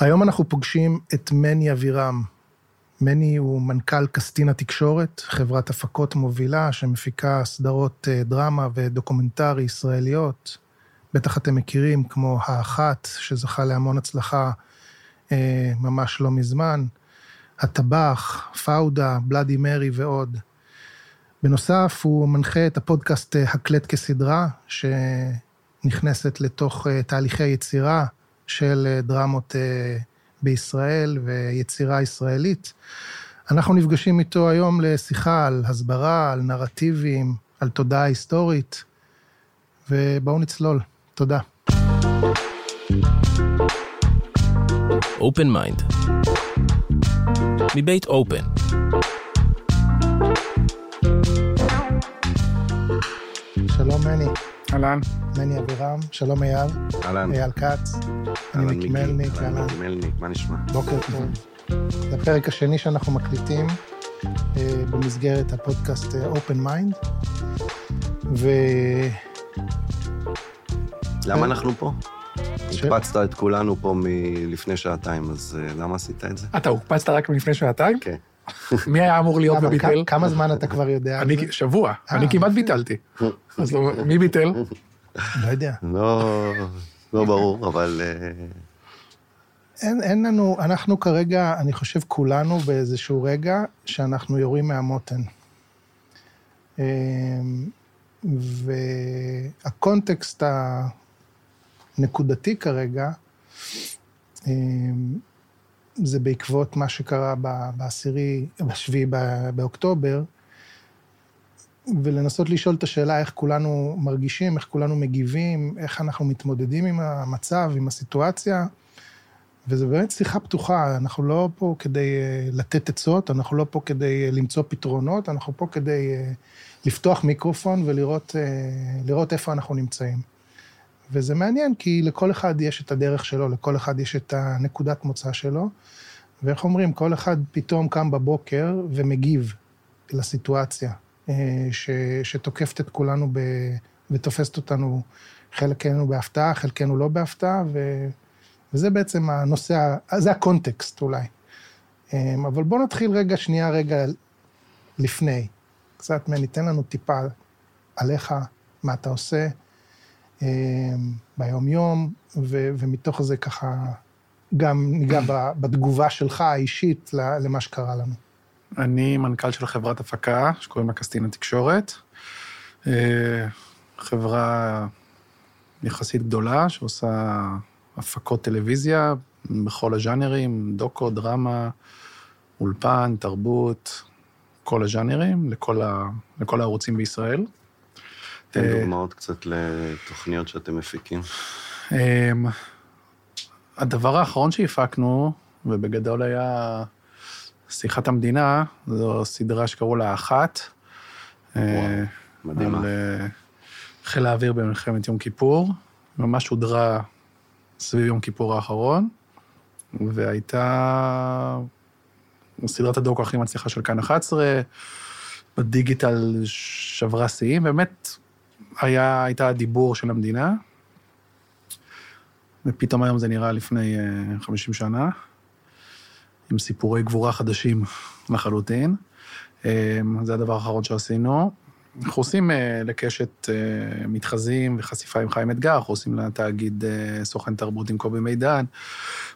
היום אנחנו פוגשים את מני אבירם. מני הוא מנכ"ל קסטינה תקשורת, חברת הפקות מובילה שמפיקה סדרות אה, דרמה ודוקומנטרי ישראליות. בטח אתם מכירים, כמו האחת, שזכה להמון הצלחה אה, ממש לא מזמן, הטבח, פאודה, בלאדי מרי ועוד. בנוסף, הוא מנחה את הפודקאסט אה, הקלט כסדרה, שנכנסת לתוך אה, תהליכי יצירה של אה, דרמות בישראל ויצירה ישראלית. אנחנו נפגשים איתו היום לשיחה על הסברה, על נרטיבים, על תודעה היסטורית, ובואו נצלול. תודה. Open Mind מבית Open שלום מני. אהלן. מני אבירם, שלום אייל. אהלן. אייל כץ. אהלן אני מיקי מלניק, אהלן. מיקי מלניק, מה נשמע? בוקר טוב. זה הפרק השני שאנחנו מקליטים אה, במסגרת הפודקאסט Open Mind. ו... למה אנחנו פה? הקפצת את כולנו פה מלפני שעתיים, אז אה, למה עשית את זה? אתה הוקפצת רק מלפני שעתיים? כן. מי היה אמור להיות כמה- בביטל? כמה זמן אתה כבר יודע? אני? שבוע, אה, אני כמעט. ביטלתי. אז לא- מי ביטל? לא יודע. לא, לא ברור, אבל אה, אין, אין לנו, אנחנו כרגע, אני חושב כולנו באיזשהו רגע שאנחנו יורים מהמותן. אמ, והקונטקסט הנקודתי כרגע, אמ, זה בעקבות מה שקרה ב- בעשירי, בשביעי ב- באוקטובר, ולנסות לשאול את השאלה איך כולנו מרגישים, איך כולנו מגיבים, איך אנחנו מתמודדים עם המצב, עם הסיטואציה. וזו באמת שיחה פתוחה, אנחנו לא פה כדי אה, לתת עצות, אנחנו לא פה כדי אה, למצוא פתרונות, אנחנו פה כדי אה, לפתוח מיקרופון ולראות לראות איפה אנחנו נמצאים. וזה מעניין, כי לכל אחד יש את הדרך שלו, לכל אחד יש את הנקודת מוצא שלו, ואיך אומרים, כל אחד פתאום קם בבוקר ומגיב לסיטואציה, אה, ש, שתוקפת את כולנו ב, ותופסת אותנו, חלקנו בהפתעה, חלקנו לא בהפתעה, ו... וזה בעצם הנושא, זה הקונטקסט אולי. אמ, אבל בואו נתחיל רגע, שנייה רגע לפני. קצת, מני, תן לנו טיפה עליך, מה אתה עושה ביום-יום, ו- ומתוך זה ככה גם ניגע בתגובה שלך האישית למה שקרה לנו. אני מנכ"ל של חברת הפקה, שקוראים לה קסטינה תקשורת. אה, חברה יחסית גדולה, שעושה הפקות טלוויזיה בכל הז'אנרים, דוקו, דרמה, אולפן, תרבות, כל הז'אנרים, לכל, ה... לכל הערוצים בישראל. תן אה, דוגמאות קצת לתוכניות שאתם מפיקים. אמ, הדבר האחרון שהפקנו, ובגדול היה שיחת המדינה, זו סדרה שקראו לה אחת. אה, מדהימה. על אה, חיל האוויר במלחמת יום כיפור, ממש הודרה סביב יום כיפור האחרון, והייתה סדרת הדוקו הכי מצליחה של כאן 11, בדיגיטל שברה שיאים, באמת היה, הייתה הדיבור של המדינה, ופתאום היום זה נראה לפני אה, 50 שנה, עם סיפורי גבורה חדשים לחלוטין. אה, זה הדבר האחרון שעשינו. אנחנו עושים אה, לקשת אה, מתחזים וחשיפה עם חיים אתגר, אנחנו עושים לתאגיד אה, סוכן תרבות עם קובי מידן,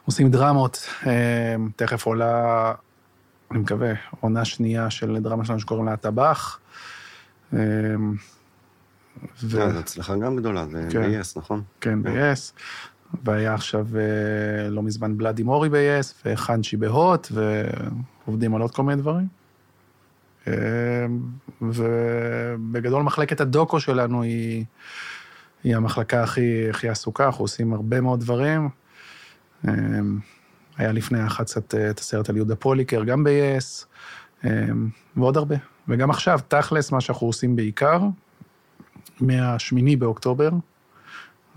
עושים דרמות, אה, תכף עולה, אני מקווה, עונה שנייה של דרמה שלנו שקוראים לה הטבח. ו- זו הצלחה גם גדולה, זה כן. ב-yes, נכון? כן, ב-yes. והיה עכשיו אה, לא מזמן בלאדי מורי ב-yes, וחנצ'י בהוט, ועובדים על עוד כל מיני דברים. אה, ובגדול מחלקת הדוקו שלנו היא, היא המחלקה הכי, הכי עסוקה, אנחנו עושים הרבה מאוד דברים. היה לפני האחת קצת את הסרט על יהודה פוליקר, גם ב-yes, ועוד הרבה. וגם עכשיו, תכלס, מה שאנחנו עושים בעיקר, מהשמיני באוקטובר,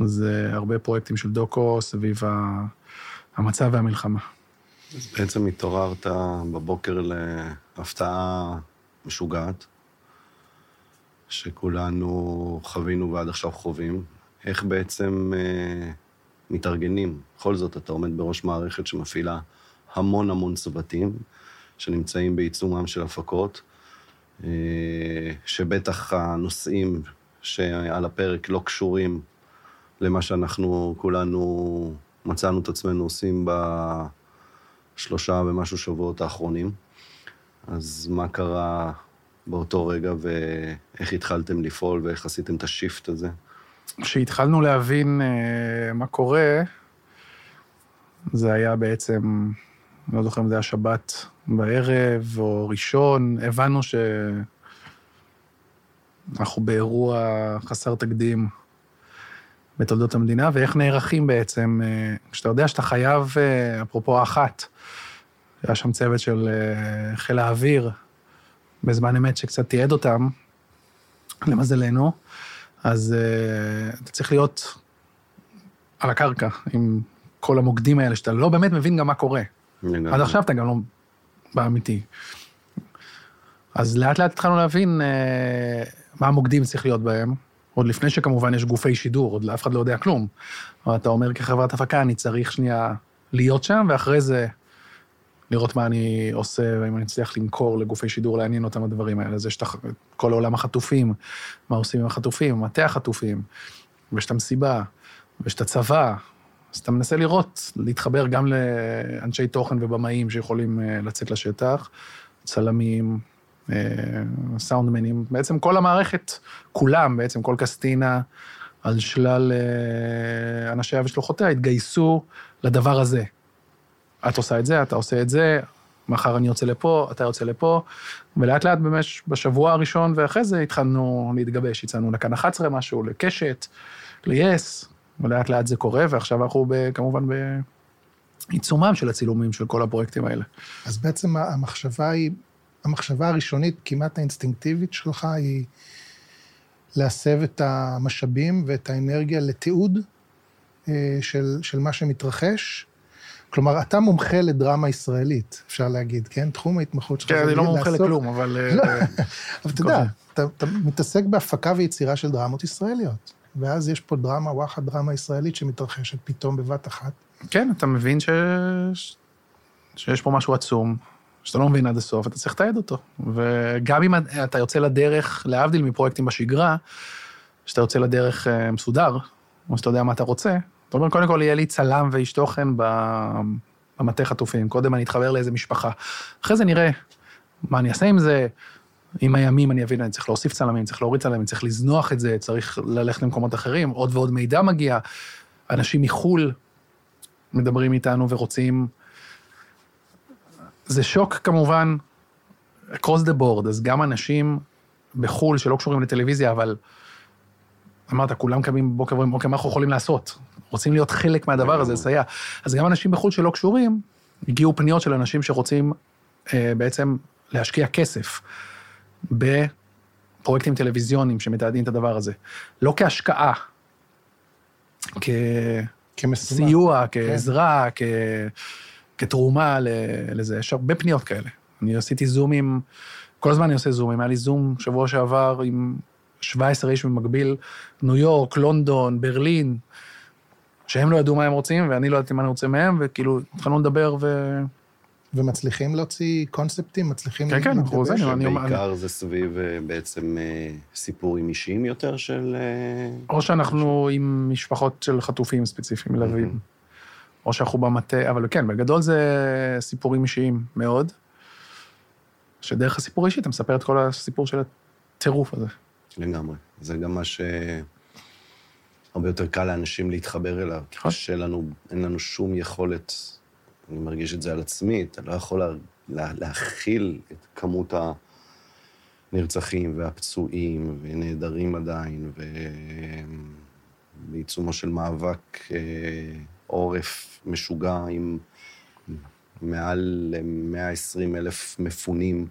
זה הרבה פרויקטים של דוקו סביב המצב והמלחמה. אז בעצם התעוררת בבוקר להפתעה משוגעת, שכולנו חווינו ועד עכשיו חווים. איך בעצם אה, מתארגנים. בכל זאת, אתה עומד בראש מערכת שמפעילה המון המון צוותים, שנמצאים בעיצומם של הפקות, אה, שבטח הנושאים שעל הפרק לא קשורים למה שאנחנו כולנו מצאנו את עצמנו עושים בשלושה ומשהו שבועות האחרונים. אז מה קרה באותו רגע ואיך התחלתם לפעול ואיך עשיתם את השיפט הזה? כשהתחלנו להבין uh, מה קורה, זה היה בעצם, לא זוכר אם זה היה שבת בערב או ראשון, הבנו שאנחנו באירוע חסר תקדים בתולדות המדינה, ואיך נערכים בעצם, אה, כשאתה יודע שאתה חייב, אה, אפרופו אחת, היה שם צוות של חיל האוויר, בזמן אמת שקצת תיעד אותם, למזלנו, אז אתה צריך להיות על הקרקע עם כל המוקדים האלה, שאתה לא באמת מבין גם מה קורה. עד עכשיו אתה גם לא באמיתי. אז לאט לאט התחלנו להבין מה המוקדים צריך להיות בהם, עוד לפני שכמובן יש גופי שידור, עוד אף אחד לא יודע כלום. אבל אתה אומר כחברת הפקה, אני צריך שנייה להיות שם, ואחרי זה לראות מה אני עושה, ואם אני אצליח למכור לגופי שידור, לעניין אותם הדברים האלה. אז יש את כל עולם החטופים, מה עושים עם החטופים, מטה החטופים, ויש את המסיבה, ויש את הצבא. אז אתה מנסה לראות, להתחבר גם לאנשי תוכן ובמאים שיכולים אה, לצאת לשטח, צלמים, סאונדמנים, בעצם כל המערכת, כולם, בעצם כל קסטינה, על שלל אה, אנשיה ושלוחותיה, התגייסו לדבר הזה. את עושה את זה, אתה עושה את זה, מחר אני יוצא לפה, אתה יוצא לפה, ולאט לאט במש, בשבוע הראשון ואחרי זה התחלנו להתגבש, יצאנו לכאן 11 משהו, לקשת, ל-yes, ולאט לאט זה קורה, ועכשיו אנחנו ב, כמובן בעיצומם של הצילומים של כל הפרויקטים האלה. אז בעצם המחשבה היא, המחשבה הראשונית, כמעט האינסטינקטיבית שלך, היא להסב את המשאבים ואת האנרגיה לתיעוד אה, של, של מה שמתרחש, כלומר, אתה מומחה לדרמה ישראלית, אפשר להגיד, כן? תחום ההתמחות שלך. כן, אני לא מומחה לכלום, אבל... אה, לא, אבל אתה יודע, אתה מתעסק בהפקה ויצירה של דרמות ישראליות. ואז יש פה דרמה, וואחד דרמה ישראלית שמתרחשת פתאום בבת אחת. כן, אתה מבין ש... שיש פה משהו עצום, שאתה לא מבין עד הסוף, אתה צריך לתעד אותו. וגם אם אתה יוצא לדרך, להבדיל מפרויקטים בשגרה, שאתה יוצא לדרך אה, מסודר, או שאתה יודע מה אתה רוצה, אתה אומר, קודם כל יהיה לי צלם ואיש תוכן במטה חטופים, קודם אני אתחבר לאיזה משפחה. אחרי זה נראה מה אני אעשה עם זה, עם הימים אני אבין, אני צריך להוסיף צלמים, צריך להוריד צלמים, צריך לזנוח את זה, צריך ללכת למקומות אחרים, עוד ועוד מידע מגיע. אנשים מחו"ל מדברים איתנו ורוצים... זה שוק כמובן, across the board, אז גם אנשים בחו"ל שלא קשורים לטלוויזיה, אבל אמרת, כולם קמים בבוקר ואומרים, אוקיי, מה אנחנו יכולים לעשות? רוצים להיות חלק מהדבר הזה, לסייע. אז גם אנשים בחו"ל שלא קשורים, הגיעו פניות של אנשים שרוצים אה, בעצם להשקיע כסף בפרויקטים טלוויזיוניים שמתעדים את הדבר הזה. לא כהשקעה, כסיוע, כן. כעזרה, כ... כתרומה לזה. יש הרבה פניות כאלה. אני עשיתי זומים, כל הזמן אני עושה זומים, היה לי זום שבוע שעבר עם 17 איש במקביל, ניו יורק, לונדון, ברלין, שהם לא ידעו מה הם רוצים, ואני לא ידעתי מה אני רוצה מהם, וכאילו, התחלנו לדבר ו... ומצליחים להוציא קונספטים, מצליחים כן, כן, אנחנו זה, אני אומר... בעיקר זה סביב אה, בעצם אה, סיפורים אישיים יותר של... אה, או שאנחנו עם משפחות של חטופים ספציפיים מלווים, או שאנחנו במטה, אבל כן, בגדול זה סיפורים אישיים מאוד, שדרך הסיפור האישי אתה מספר את כל הסיפור של הטירוף הזה. לגמרי. זה גם מה ש... הרבה יותר קל לאנשים להתחבר אליו. נכון. קשה לנו, אין לנו שום יכולת, אני מרגיש את זה על עצמי, אתה לא יכול לה, לה, להכיל את כמות הנרצחים והפצועים ונעדרים עדיין, ובעיצומו של מאבק אה, עורף משוגע עם מעל 120 אלף מפונים.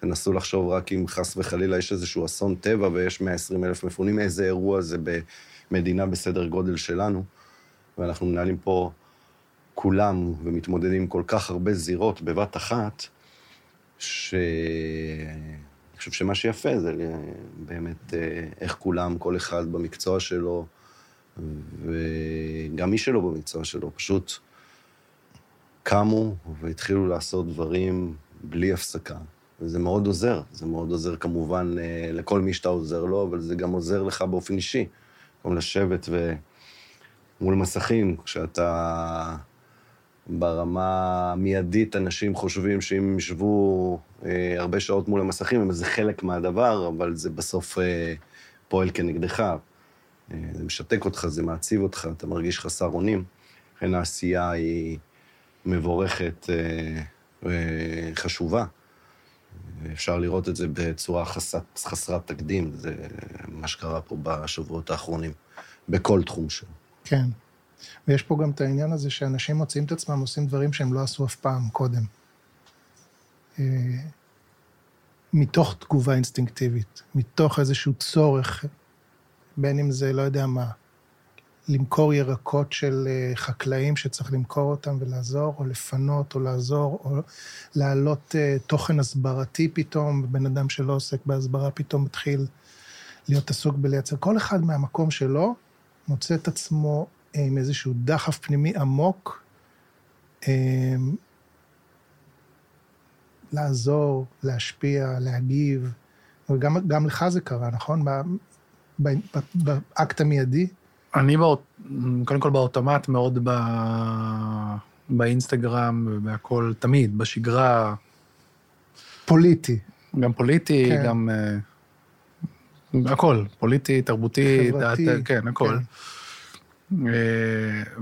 תנסו לחשוב רק אם חס וחלילה יש איזשהו אסון טבע ויש 120 אלף מפונים, איזה אירוע זה במדינה בסדר גודל שלנו. ואנחנו מנהלים פה כולם ומתמודדים עם כל כך הרבה זירות בבת אחת, שאני חושב שמה שיפה זה באמת אה, איך כולם, כל אחד במקצוע שלו, וגם מי שלא במקצוע שלו, פשוט קמו והתחילו לעשות דברים בלי הפסקה. וזה מאוד עוזר, זה מאוד עוזר כמובן אה, לכל מי שאתה עוזר לו, אבל זה גם עוזר לך באופן אישי. במקום לשבת ומול מסכים, כשאתה ברמה המיידית, אנשים חושבים שאם ישבו אה, הרבה שעות מול המסכים, זה חלק מהדבר, אבל זה בסוף אה, פועל כנגדך. אה, זה משתק אותך, זה מעציב אותך, אתה מרגיש חסר אונים. לכן העשייה היא מבורכת וחשובה. אפשר לראות את זה בצורה חסת, חסרת תקדים, זה מה שקרה פה בשבועות האחרונים, בכל תחום שלו. כן. ויש פה גם את העניין הזה שאנשים מוצאים את עצמם עושים דברים שהם לא עשו אף פעם קודם. אה, מתוך תגובה אינסטינקטיבית, מתוך איזשהו צורך, בין אם זה, לא יודע מה, למכור ירקות של אה, חקלאים שצריך למכור אותם ולעזור, או לפנות, או לעזור, או להעלות אה, תוכן הסברתי פתאום, בן אדם שלא עוסק בהסברה פתאום מתחיל להיות עסוק בלייצר. כל אחד מהמקום שלו מוצא את עצמו עם איזשהו דחף פנימי עמוק, אה, לעזור, להשפיע, להגיב, וגם לך זה קרה, נכון? באקט המיידי. אני באות, קודם כל באוטומט מאוד ב... באינסטגרם ובהכל, תמיד, בשגרה. פוליטי. גם פוליטי, כן. גם... Uh, הכל, פוליטי, תרבותי, חברתי. דעת, כן, הכל. כן. Uh,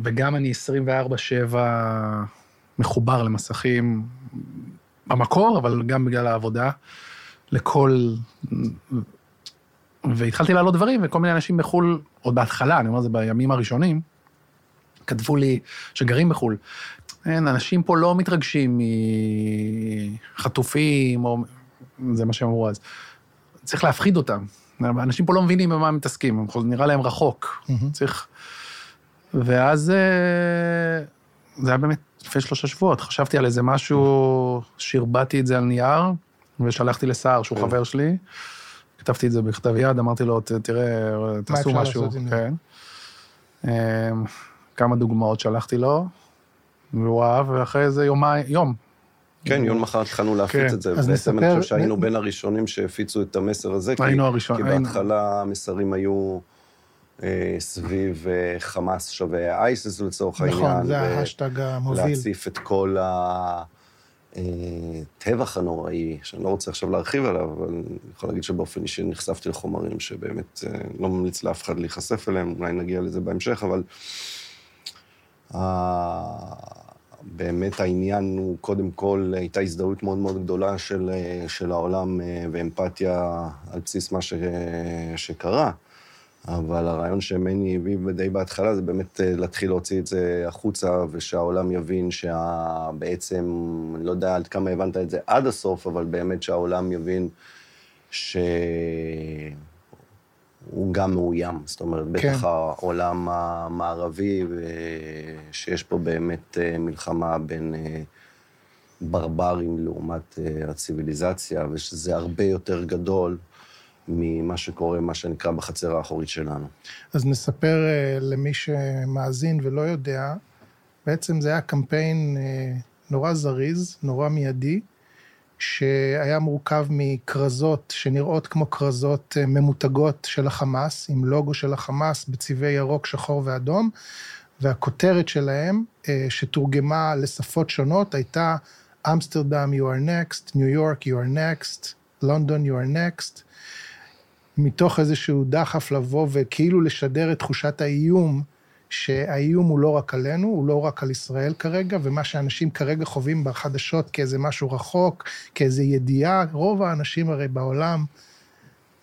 וגם אני 24-7 מחובר למסכים במקור, אבל גם בגלל העבודה, לכל והתחלתי לעלות דברים, וכל מיני אנשים בחו"ל, עוד בהתחלה, אני אומר זה בימים הראשונים, כתבו לי, שגרים בחו"ל, אין, אנשים פה לא מתרגשים מחטופים, או... זה מה שהם אמרו אז. צריך להפחיד אותם. אנשים פה לא מבינים במה הם מתעסקים, נראה להם רחוק. Mm-hmm. צריך... ואז אה, זה היה באמת לפני שלושה שבועות, חשבתי על איזה משהו, שרבטתי את זה על נייר, ושלחתי לסער, שהוא כן. חבר שלי. כתבתי את זה בכתב יד, אמרתי לו, תראה, תעשו משהו. כן. אמ, כמה דוגמאות שלחתי לו, והוא אהב, ואחרי איזה יומיים, יום. כן, יום מחר התחלנו להפיץ כן. את זה, ובעצם אני חושב שהיינו בין הראשונים שהפיצו את המסר הזה, היינו הראשונים. כי בהתחלה המסרים היו אה, סביב אה, חמאס שווה ISIS לצורך נכון, העניין. נכון, זה ההאשטג המוביל. להציף את כל ה... הטבח הנוראי, שאני לא רוצה עכשיו להרחיב עליו, אבל אני יכול להגיד שבאופן אישי נחשפתי לחומרים שבאמת אה, לא ממליץ לאף אחד להיחשף אליהם, אולי נגיע לזה בהמשך, אבל באמת העניין הוא, קודם כל, הייתה הזדהות מאוד מאוד גדולה של, אה, של העולם אה, ואמפתיה על בסיס מה ש, שקרה. אבל הרעיון שמני הביא די בהתחלה זה באמת אה, להתחיל להוציא את זה החוצה, ושהעולם יבין שבעצם, אני לא יודע עד כמה הבנת את זה עד הסוף, אבל באמת שהעולם יבין שהוא גם מאוים. זאת אומרת, כן. בטח העולם המערבי, שיש פה באמת אה, מלחמה בין אה, ברברים לעומת הציוויליזציה, ושזה הרבה יותר גדול. ממה שקורה, מה שנקרא, בחצר האחורית שלנו. אז נספר uh, למי שמאזין ולא יודע, בעצם זה היה קמפיין uh, נורא זריז, נורא מיידי, שהיה מורכב מכרזות שנראות כמו כרזות uh, ממותגות של החמאס, עם לוגו של החמאס בצבעי ירוק, שחור ואדום, והכותרת שלהם, שתורגמה לשפות שונות, הייתה אמסטרדם, you are next, ניו יורק, you are next, לונדון, you are next. מתוך איזשהו דחף לבוא וכאילו לשדר את תחושת האיום, שהאיום הוא לא רק עלינו, הוא לא רק על ישראל כרגע, ומה שאנשים כרגע חווים בחדשות כאיזה משהו רחוק, כאיזה ידיעה, רוב האנשים הרי בעולם,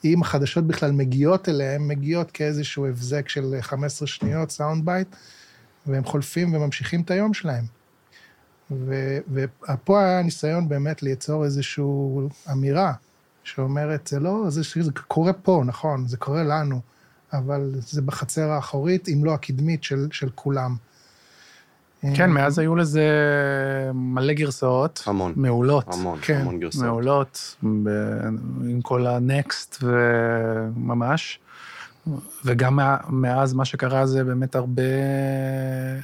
אם החדשות בכלל מגיעות אליהם, מגיעות כאיזשהו הבזק של 15 שניות, sound bite, והם חולפים וממשיכים את היום שלהם. ופה היה ניסיון באמת ליצור איזושהי אמירה, שאומרת, זה לא, זה, זה קורה פה, נכון, זה קורה לנו, אבל זה בחצר האחורית, אם לא הקדמית, של, של כולם. כן, מאז היו לזה מלא גרסאות. המון. מעולות. המון, כן. המון גרסאות. מעולות, ב... עם כל הנקסט וממש. וגם מאז מה שקרה זה באמת הרבה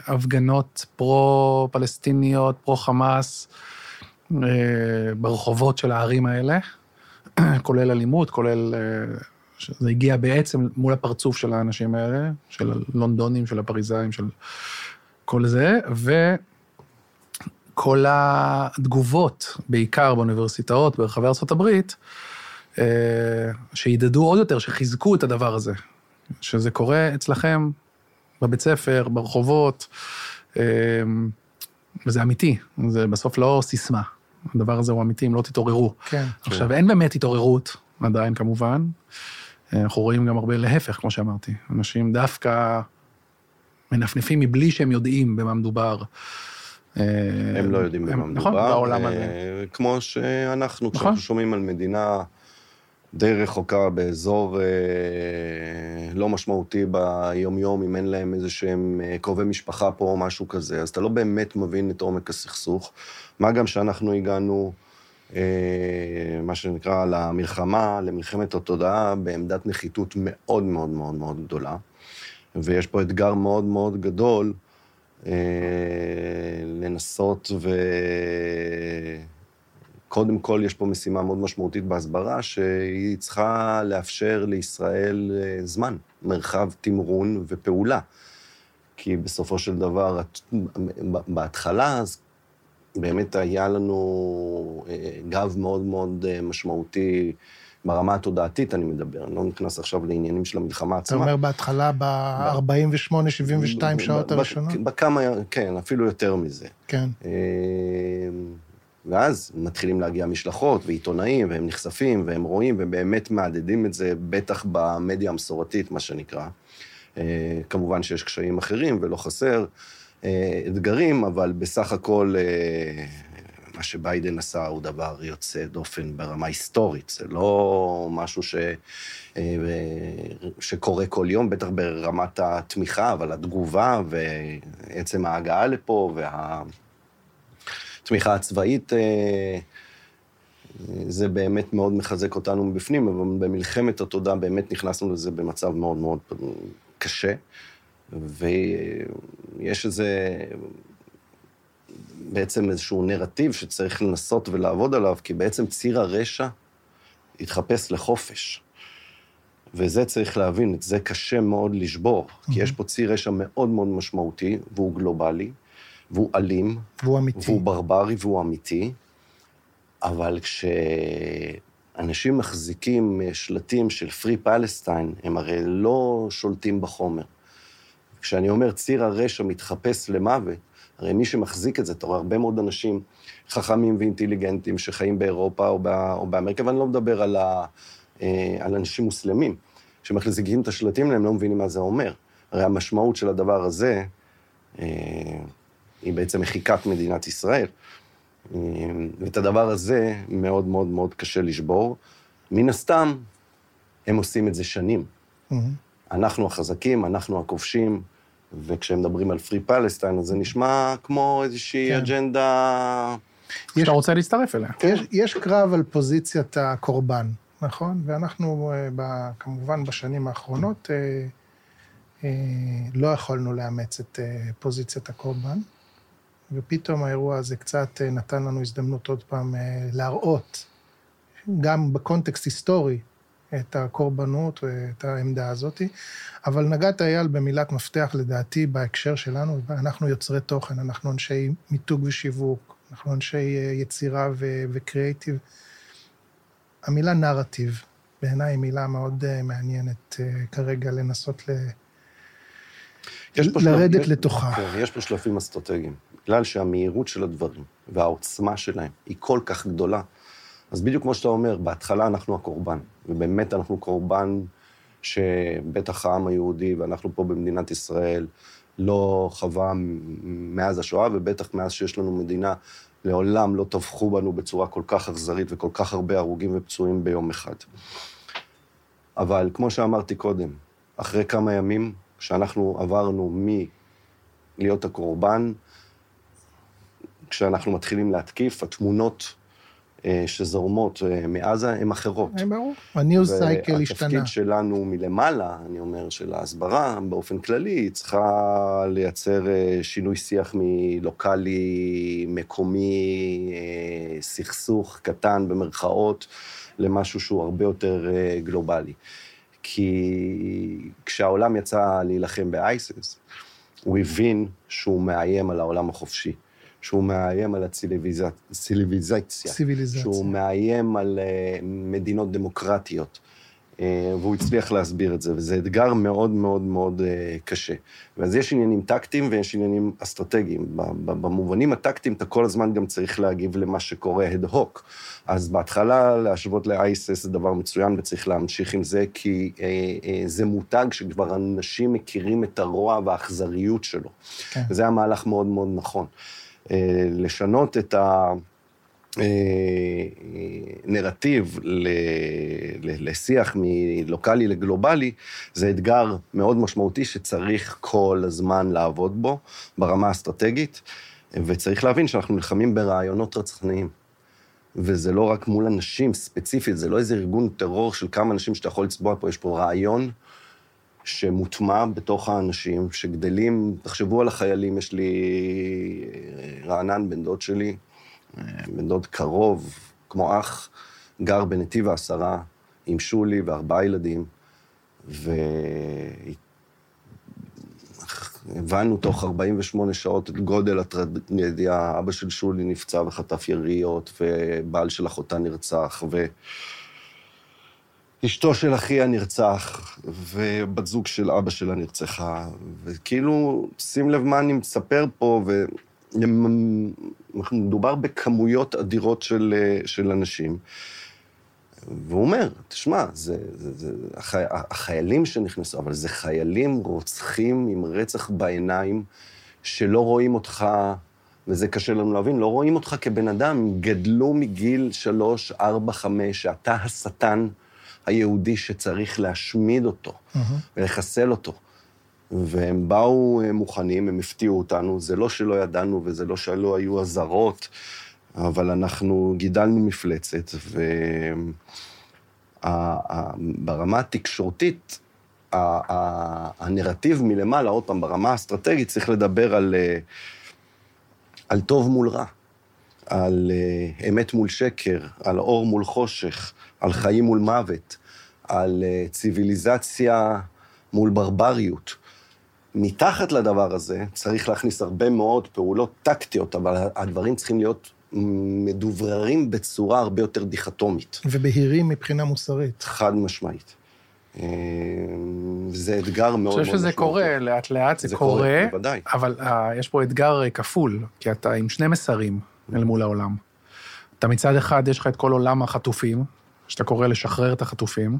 הפגנות פרו-פלסטיניות, פרו-חמאס, אה, ברחובות של הערים האלה, כולל אלימות, כולל... אה, זה הגיע בעצם מול הפרצוף של האנשים האלה, של הלונדונים, של הפריזאים, של כל זה, וכל התגובות, בעיקר באוניברסיטאות ברחבי ארה"ב, אה, שהידדו עוד יותר, שחיזקו את הדבר הזה, שזה קורה אצלכם בבית ספר, ברחובות, אה, וזה אמיתי, זה בסוף לא סיסמה. הדבר הזה הוא אמיתי, אם לא תתעוררו. כן. עכשיו, אין באמת התעוררות, עדיין כמובן. אנחנו רואים גם הרבה להפך, כמו שאמרתי. אנשים דווקא מנפנפים מבלי שהם יודעים במה מדובר. הם לא יודעים במה מדובר. נכון, בעולם אה, הזה. כמו שאנחנו, נכון. כשאנחנו שומעים על מדינה די רחוקה באזור אה, לא משמעותי ביום-יום, אם אין להם איזה שהם אה, קרובי משפחה פה או משהו כזה, אז אתה לא באמת מבין את עומק הסכסוך. מה גם שאנחנו הגענו, אה, מה שנקרא, למלחמה, למלחמת התודעה, בעמדת נחיתות מאוד מאוד מאוד מאוד גדולה. ויש פה אתגר מאוד מאוד גדול אה, לנסות ו... קודם כל, יש פה משימה מאוד משמעותית בהסברה, שהיא צריכה לאפשר לישראל אה, זמן, מרחב תמרון ופעולה. כי בסופו של דבר, בהתחלה, אז באמת היה לנו אה, גב מאוד מאוד אה, משמעותי ברמה התודעתית, אני מדבר. אני לא נכנס עכשיו לעניינים של המלחמה אתה עצמה. אומר בהתחלה ב-48, 72 שעות הראשונות? בכמה, כן, אפילו יותר מזה. כן. ואז מתחילים להגיע משלחות ועיתונאים, והם נחשפים, והם רואים, ובאמת מהדהדים את זה, בטח במדיה המסורתית, מה שנקרא. אה, כמובן שיש קשיים אחרים, ולא חסר אה, אתגרים, אבל בסך הכל אה, מה שביידן עשה הוא דבר יוצא דופן ברמה היסטורית. זה לא משהו ש... שקורה כל יום, בטח ברמת התמיכה, אבל התגובה ועצם ההגעה לפה והתמיכה הצבאית, אה, זה באמת מאוד מחזק אותנו מבפנים, אבל במלחמת התודה באמת נכנסנו לזה במצב מאוד מאוד קשה, ויש איזה, בעצם איזשהו נרטיב שצריך לנסות ולעבוד עליו, כי בעצם ציר הרשע התחפש לחופש. וזה צריך להבין, את זה קשה מאוד לשבור, כי יש פה ציר רשע מאוד מאוד משמעותי, והוא גלובלי, והוא אלים, והוא אמיתי. והוא ברברי והוא אמיתי, אבל כשאנשים מחזיקים אה, שלטים של פרי פלסטיין, הם הרי לא שולטים בחומר. כשאני אומר ציר הרשע מתחפש למוות, הרי מי שמחזיק את זה, אתה רואה הרבה מאוד אנשים חכמים ואינטליגנטים שחיים באירופה או, בא, או באמריקה, ואני לא מדבר על, ה, אה, על אנשים מוסלמים, שמחזיקים את השלטים הם לא מבינים מה זה אומר. הרי המשמעות של הדבר הזה, אה, היא בעצם מחיקת מדינת ישראל. אה, ואת הדבר הזה מאוד מאוד מאוד קשה לשבור. מן הסתם, הם עושים את זה שנים. מהמם. אנחנו החזקים, אנחנו הכובשים, וכשהם מדברים על פרי פלסטיין, אז זה נשמע כמו איזושהי כן. אג'נדה... יש- שאתה רוצה להצטרף אליה. יש, יש קרב על פוזיציית הקורבן, נכון? ואנחנו, אה, כמובן, בשנים האחרונות אה, אה, לא יכולנו לאמץ את פוזיציית הקורבן, ופתאום האירוע הזה קצת אה, נתן לנו הזדמנות עוד פעם אה, להראות, גם בקונטקסט היסטורי, את הקורבנות ואת העמדה הזאת. אבל נגעת, אייל, במילת מפתח, לדעתי, בהקשר שלנו, אנחנו יוצרי תוכן, אנחנו אנשי מיתוג ושיווק, אנחנו אנשי אה, יצירה ו- וקריאיטיב. המילה נרטיב, בעיניי היא מילה מאוד מעניינת כרגע לנסות ל... לרדת שלב- יש- לתוכה. כן, יש פה שלבים אסטרטגיים. בגלל שהמהירות של הדברים והעוצמה שלהם היא כל כך גדולה, אז בדיוק כמו שאתה אומר, בהתחלה אנחנו הקורבן, ובאמת אנחנו קורבן שבטח העם היהודי, ואנחנו פה במדינת ישראל, לא חווה מאז השואה, ובטח מאז שיש לנו מדינה, לעולם לא טבחו בנו בצורה כל כך אכזרית וכל כך הרבה הרוגים ופצועים ביום אחד. אבל כמו שאמרתי קודם, אחרי כמה ימים, כשאנחנו עברנו מלהיות הקורבן, כשאנחנו מתחילים להתקיף, התמונות אה, שזורמות אה, מעזה הן אחרות. אה, ברור. הניוז סייקל השתנה. והתפקיד שלנו מלמעלה, אני אומר, של ההסברה באופן כללי, צריכה לייצר אה, שינוי שיח מלוקאלי, מקומי, אה, סכסוך קטן במרכאות, למשהו שהוא הרבה יותר אה, גלובלי. כי כשהעולם יצא להילחם באייסס, הוא הבין שהוא מאיים על העולם החופשי. שהוא מאיים על הציוויליזציה, ציוויליזציה. שהוא מאיים על uh, מדינות דמוקרטיות, uh, והוא הצליח להסביר את זה, וזה אתגר מאוד מאוד מאוד uh, קשה. ואז יש עניינים טקטיים ויש עניינים אסטרטגיים. במובנים הטקטיים אתה כל הזמן גם צריך להגיב למה שקורה הד הוק. אז בהתחלה להשוות לאייסס זה דבר מצוין וצריך להמשיך עם זה, כי זה מותג שכבר אנשים מכירים את הרוע והאכזריות שלו. כן. וזה היה מהלך מאוד מאוד נכון. אה, לשנות את הנרטיב אה, לשיח מלוקאלי לגלובלי, זה אתגר מאוד משמעותי שצריך כל הזמן לעבוד בו ברמה האסטרטגית, וצריך להבין שאנחנו נלחמים ברעיונות רצחניים. וזה לא רק מול אנשים ספציפית, זה לא איזה ארגון טרור של כמה אנשים שאתה יכול לצבוע פה, יש פה רעיון שמוטמע בתוך האנשים, שגדלים, תחשבו על החיילים, יש לי אה, רענן, בן דוד שלי, אה, בן דוד קרוב, כמו אח, גר בנתיב העשרה, עם שולי וארבעה ילדים, והבנו תוך 48 שעות את גודל הטרגדיה, אבא של שולי נפצע וחטף יריות, ובעל של אחותה נרצח, ו... אשתו של אחיה נרצח, ובת זוג של אבא שלה נרצחה, וכאילו, שים לב מה אני מספר פה, ומדובר בכמויות אדירות של, של אנשים. והוא אומר, תשמע, זה, זה, זה, החי, החיילים שנכנסו, אבל זה חיילים רוצחים עם רצח בעיניים, שלא רואים אותך, וזה קשה לנו להבין, לא רואים אותך כבן אדם, גדלו מגיל שלוש, ארבע, חמש, שאתה השטן. היהודי שצריך להשמיד אותו mm-hmm. ולחסל אותו. והם באו אה, מוכנים, הם הפתיעו אותנו, זה לא שלא ידענו וזה לא שלא היו אזהרות, אבל אנחנו גידלנו מפלצת, וברמה התקשורתית, הנרטיב מלמעלה, עוד פעם, ברמה האסטרטגית, צריך לדבר על, אה, על טוב מול רע, על אה, אמת מול שקר, על אור מול חושך, על חיים מול מוות, על אה, ציוויליזציה מול ברבריות. מתחת לדבר הזה צריך להכניס הרבה מאוד פעולות טקטיות, אבל הדברים צריכים להיות מדובררים בצורה הרבה יותר דיכטומית. ובהירים מבחינה מוסרית. חד משמעית. אה, זה אתגר מאוד מאוד משמעותי. אני חושב שזה קורה, לאט-לאט זה, זה קורה, קורה בוודאי. אבל uh, יש פה אתגר כפול, כי אתה עם שני מסרים אל מול העולם. אתה מצד אחד, יש לך את כל עולם החטופים, שאתה קורא לשחרר את החטופים,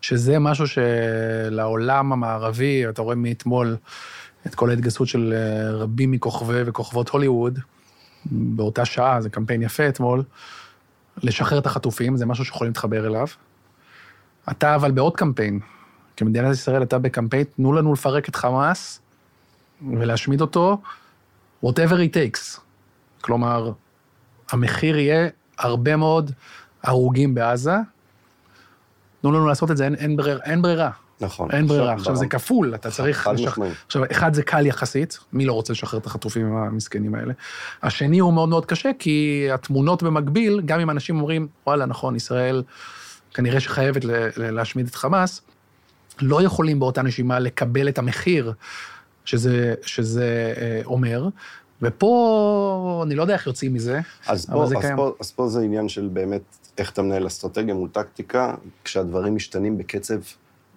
שזה משהו שלעולם המערבי, אתה רואה מאתמול את כל ההתגייסות של אה, רבים מכוכבי וכוכבות הוליווד, באותה שעה, זה קמפיין יפה אתמול, לשחרר את החטופים, זה משהו שיכולים להתחבר אליו. אתה אבל בעוד קמפיין, כמדינת ישראל אתה בקמפיין, תנו לנו לפרק את חמאס ולהשמיד אותו, whatever it takes. כלומר, המחיר יהיה הרבה מאוד הרוגים בעזה. תנו לנו לעשות את זה, אין, אין, בריר, אין ברירה. נכון. אין ברירה. עכשיו, זה כפול, אתה צריך... לשחרר. עכשיו, אחד זה קל יחסית, מי לא רוצה לשחרר את החטופים המסכנים האלה? השני הוא מאוד מאוד קשה, כי התמונות במקביל, גם אם אנשים אומרים, וואלה, נכון, ישראל כנראה שחייבת להשמיד את חמאס, לא יכולים באותה נשימה לקבל את המחיר שזה, שזה אה, אומר, ופה, אני לא יודע איך יוצאים מזה, אז אבל פה, זה אז קיים. פה, אז פה זה עניין של באמת איך אתה מנהל אסטרטגיה מול טקטיקה, כשהדברים משתנים בקצב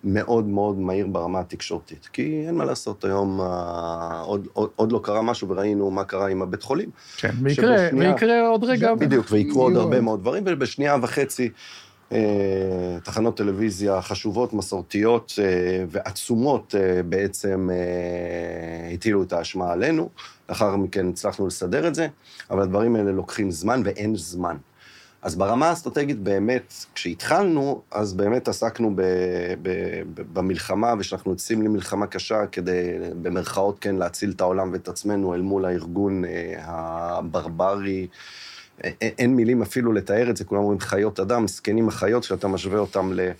מאוד מאוד מהיר ברמה התקשורתית. כי אין מה לעשות, היום אה, עוד, עוד, עוד לא קרה משהו וראינו מה קרה עם הבית חולים. כן, ויקרה, שבשנייה, ויקרה עוד רגע. בדיוק, ויקרו עוד הרבה מאוד דברים, ובשנייה וחצי אה, תחנות טלוויזיה חשובות, מסורתיות אה, ועצומות אה, בעצם הטילו את האשמה עלינו. לאחר מכן הצלחנו לסדר את זה, אבל הדברים האלה לוקחים זמן ואין זמן. אז ברמה האסטרטגית באמת, כשהתחלנו, אז באמת עסקנו ב, ב, ב, במלחמה, ושאנחנו יוצאים למלחמה קשה כדי, במרכאות כן, להציל את העולם ואת עצמנו אל מול הארגון הברברי אין מילים אפילו לתאר את זה, כולם אומרים חיות אדם, מסכנים החיות, שאתה משווה אותם ל.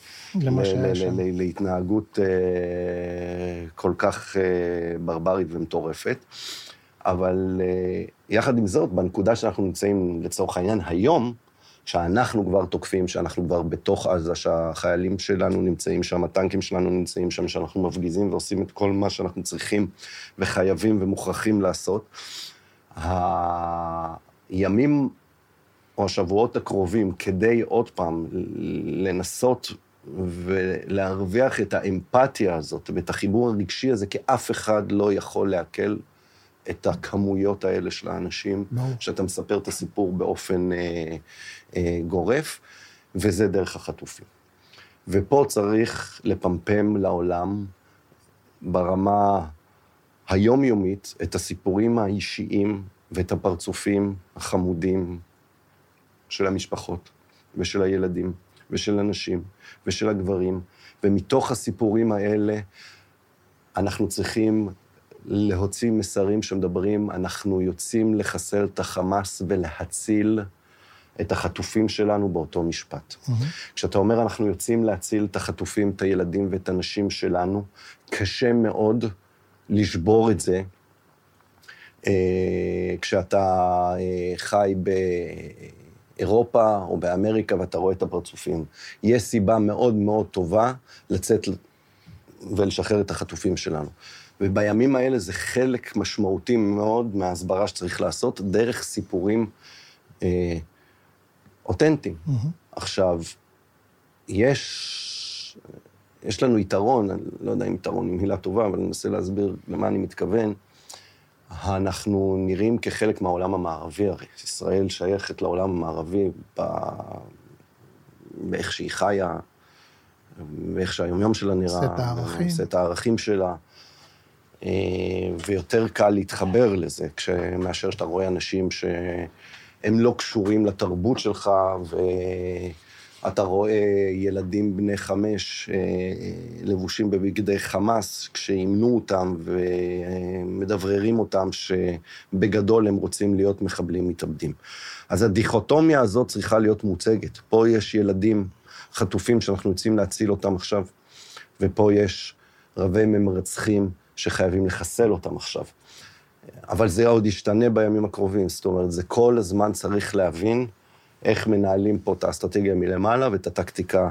להתנהגות אה, כל כך אה, ברברית ומטורפת. אבל אה, יחד עם זאת, בנקודה שאנחנו נמצאים, לצורך העניין, היום, שאנחנו כבר תוקפים, שאנחנו כבר בתוך עזה, שהחיילים שלנו נמצאים שם, הטנקים שלנו נמצאים שם, שאנחנו מפגיזים ועושים את כל מה שאנחנו צריכים וחייבים ומוכרחים לעשות. הימים או השבועות הקרובים, כדי עוד פעם לנסות ולהרוויח את האמפתיה הזאת ואת החיבור הרגשי הזה, כי אף אחד לא יכול לעכל את הכמויות האלה של האנשים, no. שאתה מספר את הסיפור באופן אה, אה, גורף, וזה דרך החטופים. ופה צריך לפמפם לעולם ברמה היומיומית את הסיפורים האישיים ואת הפרצופים החמודים של המשפחות ושל הילדים ושל הנשים ושל הגברים, ומתוך הסיפורים האלה אנחנו צריכים להוציא מסרים שמדברים, אנחנו יוצאים לחסל את החמאס ולהציל את החטופים שלנו באותו משפט. Mm-hmm. כשאתה אומר, אנחנו יוצאים להציל את החטופים, את הילדים ואת הנשים שלנו, קשה מאוד לשבור את זה אה, כשאתה אה, חי באירופה או באמריקה ואתה רואה את הפרצופים. יש סיבה מאוד מאוד טובה לצאת ולשחרר את החטופים שלנו. ובימים האלה זה חלק משמעותי מאוד מההסברה שצריך לעשות, דרך סיפורים אה, אותנטיים. Mm-hmm. עכשיו, יש, יש לנו יתרון, אני לא יודע אם יתרון היא מילה טובה, אבל אני מנסה להסביר למה אני מתכוון. אנחנו נראים כחלק מהעולם המערבי, הרי ישראל שייכת לעולם המערבי ב... באיך שהיא חיה, באיך שהיומיום שלה נראה. סט הערכים. סט הערכים שלה. אה, ויותר קל להתחבר לזה, מאשר שאתה רואה אנשים שהם לא קשורים לתרבות שלך, ואתה רואה ילדים בני חמש אה, לבושים בבגדי חמאס, כשאימנו אותם ומדבררים אותם שבגדול הם רוצים להיות מחבלים מתאבדים. אז הדיכוטומיה הזאת צריכה להיות מוצגת. פה יש ילדים חטופים שאנחנו יוצאים להציל אותם עכשיו, ופה יש רבי ממרצחים. שחייבים לחסל אותם עכשיו. אבל זה עוד ישתנה בימים הקרובים, זאת אומרת, זה כל הזמן צריך להבין איך מנהלים פה את האסטרטגיה מלמעלה ואת הטקטיקה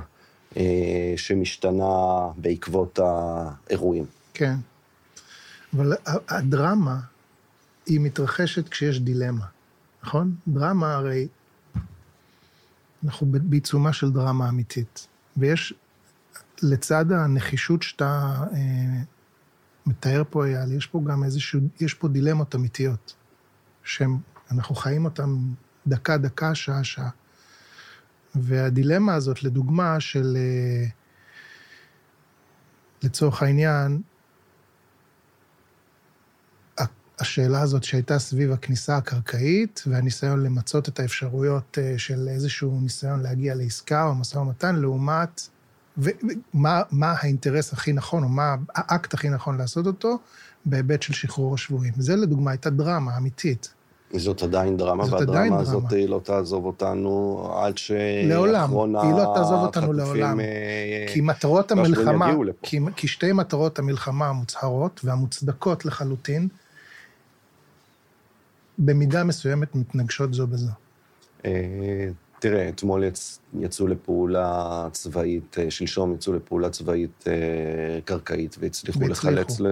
אה, שמשתנה בעקבות האירועים. כן. אבל הדרמה, היא מתרחשת כשיש דילמה, נכון? דרמה הרי, אנחנו בעיצומה של דרמה אמיתית, ויש, לצד הנחישות שאתה אה, מתאר פה אייל, יש פה גם איזשהו, יש פה דילמות אמיתיות, שאנחנו חיים אותן דקה-דקה, שעה-שעה. והדילמה הזאת, לדוגמה, של, אה, לצורך העניין, השאלה הזאת שהייתה סביב הכניסה הקרקעית, והניסיון למצות את האפשרויות אה, של איזשהו ניסיון להגיע לעסקה או משא ומתן, לעומת ומה האינטרס הכי נכון, או מה האקט הכי נכון לעשות אותו, בהיבט של שחרור השבויים. זה לדוגמה הייתה דרמה אמיתית. זאת עדיין דרמה, זאת והדרמה עדיין הזאת דרמה. לא תעזוב אותנו עד שאחרון החטופים... לעולם, היא לא תעזוב אותנו לעולם. אה, כי מטרות המלחמה, כי, כי שתי מטרות המלחמה המוצהרות והמוצדקות לחלוטין, במידה מסוימת מתנגשות זו בזו. אה, תראה, אתמול יצ... יצאו לפעולה צבאית, אה, שלשום יצאו לפעולה צבאית אה, קרקעית, והצליחו לחלץ ל...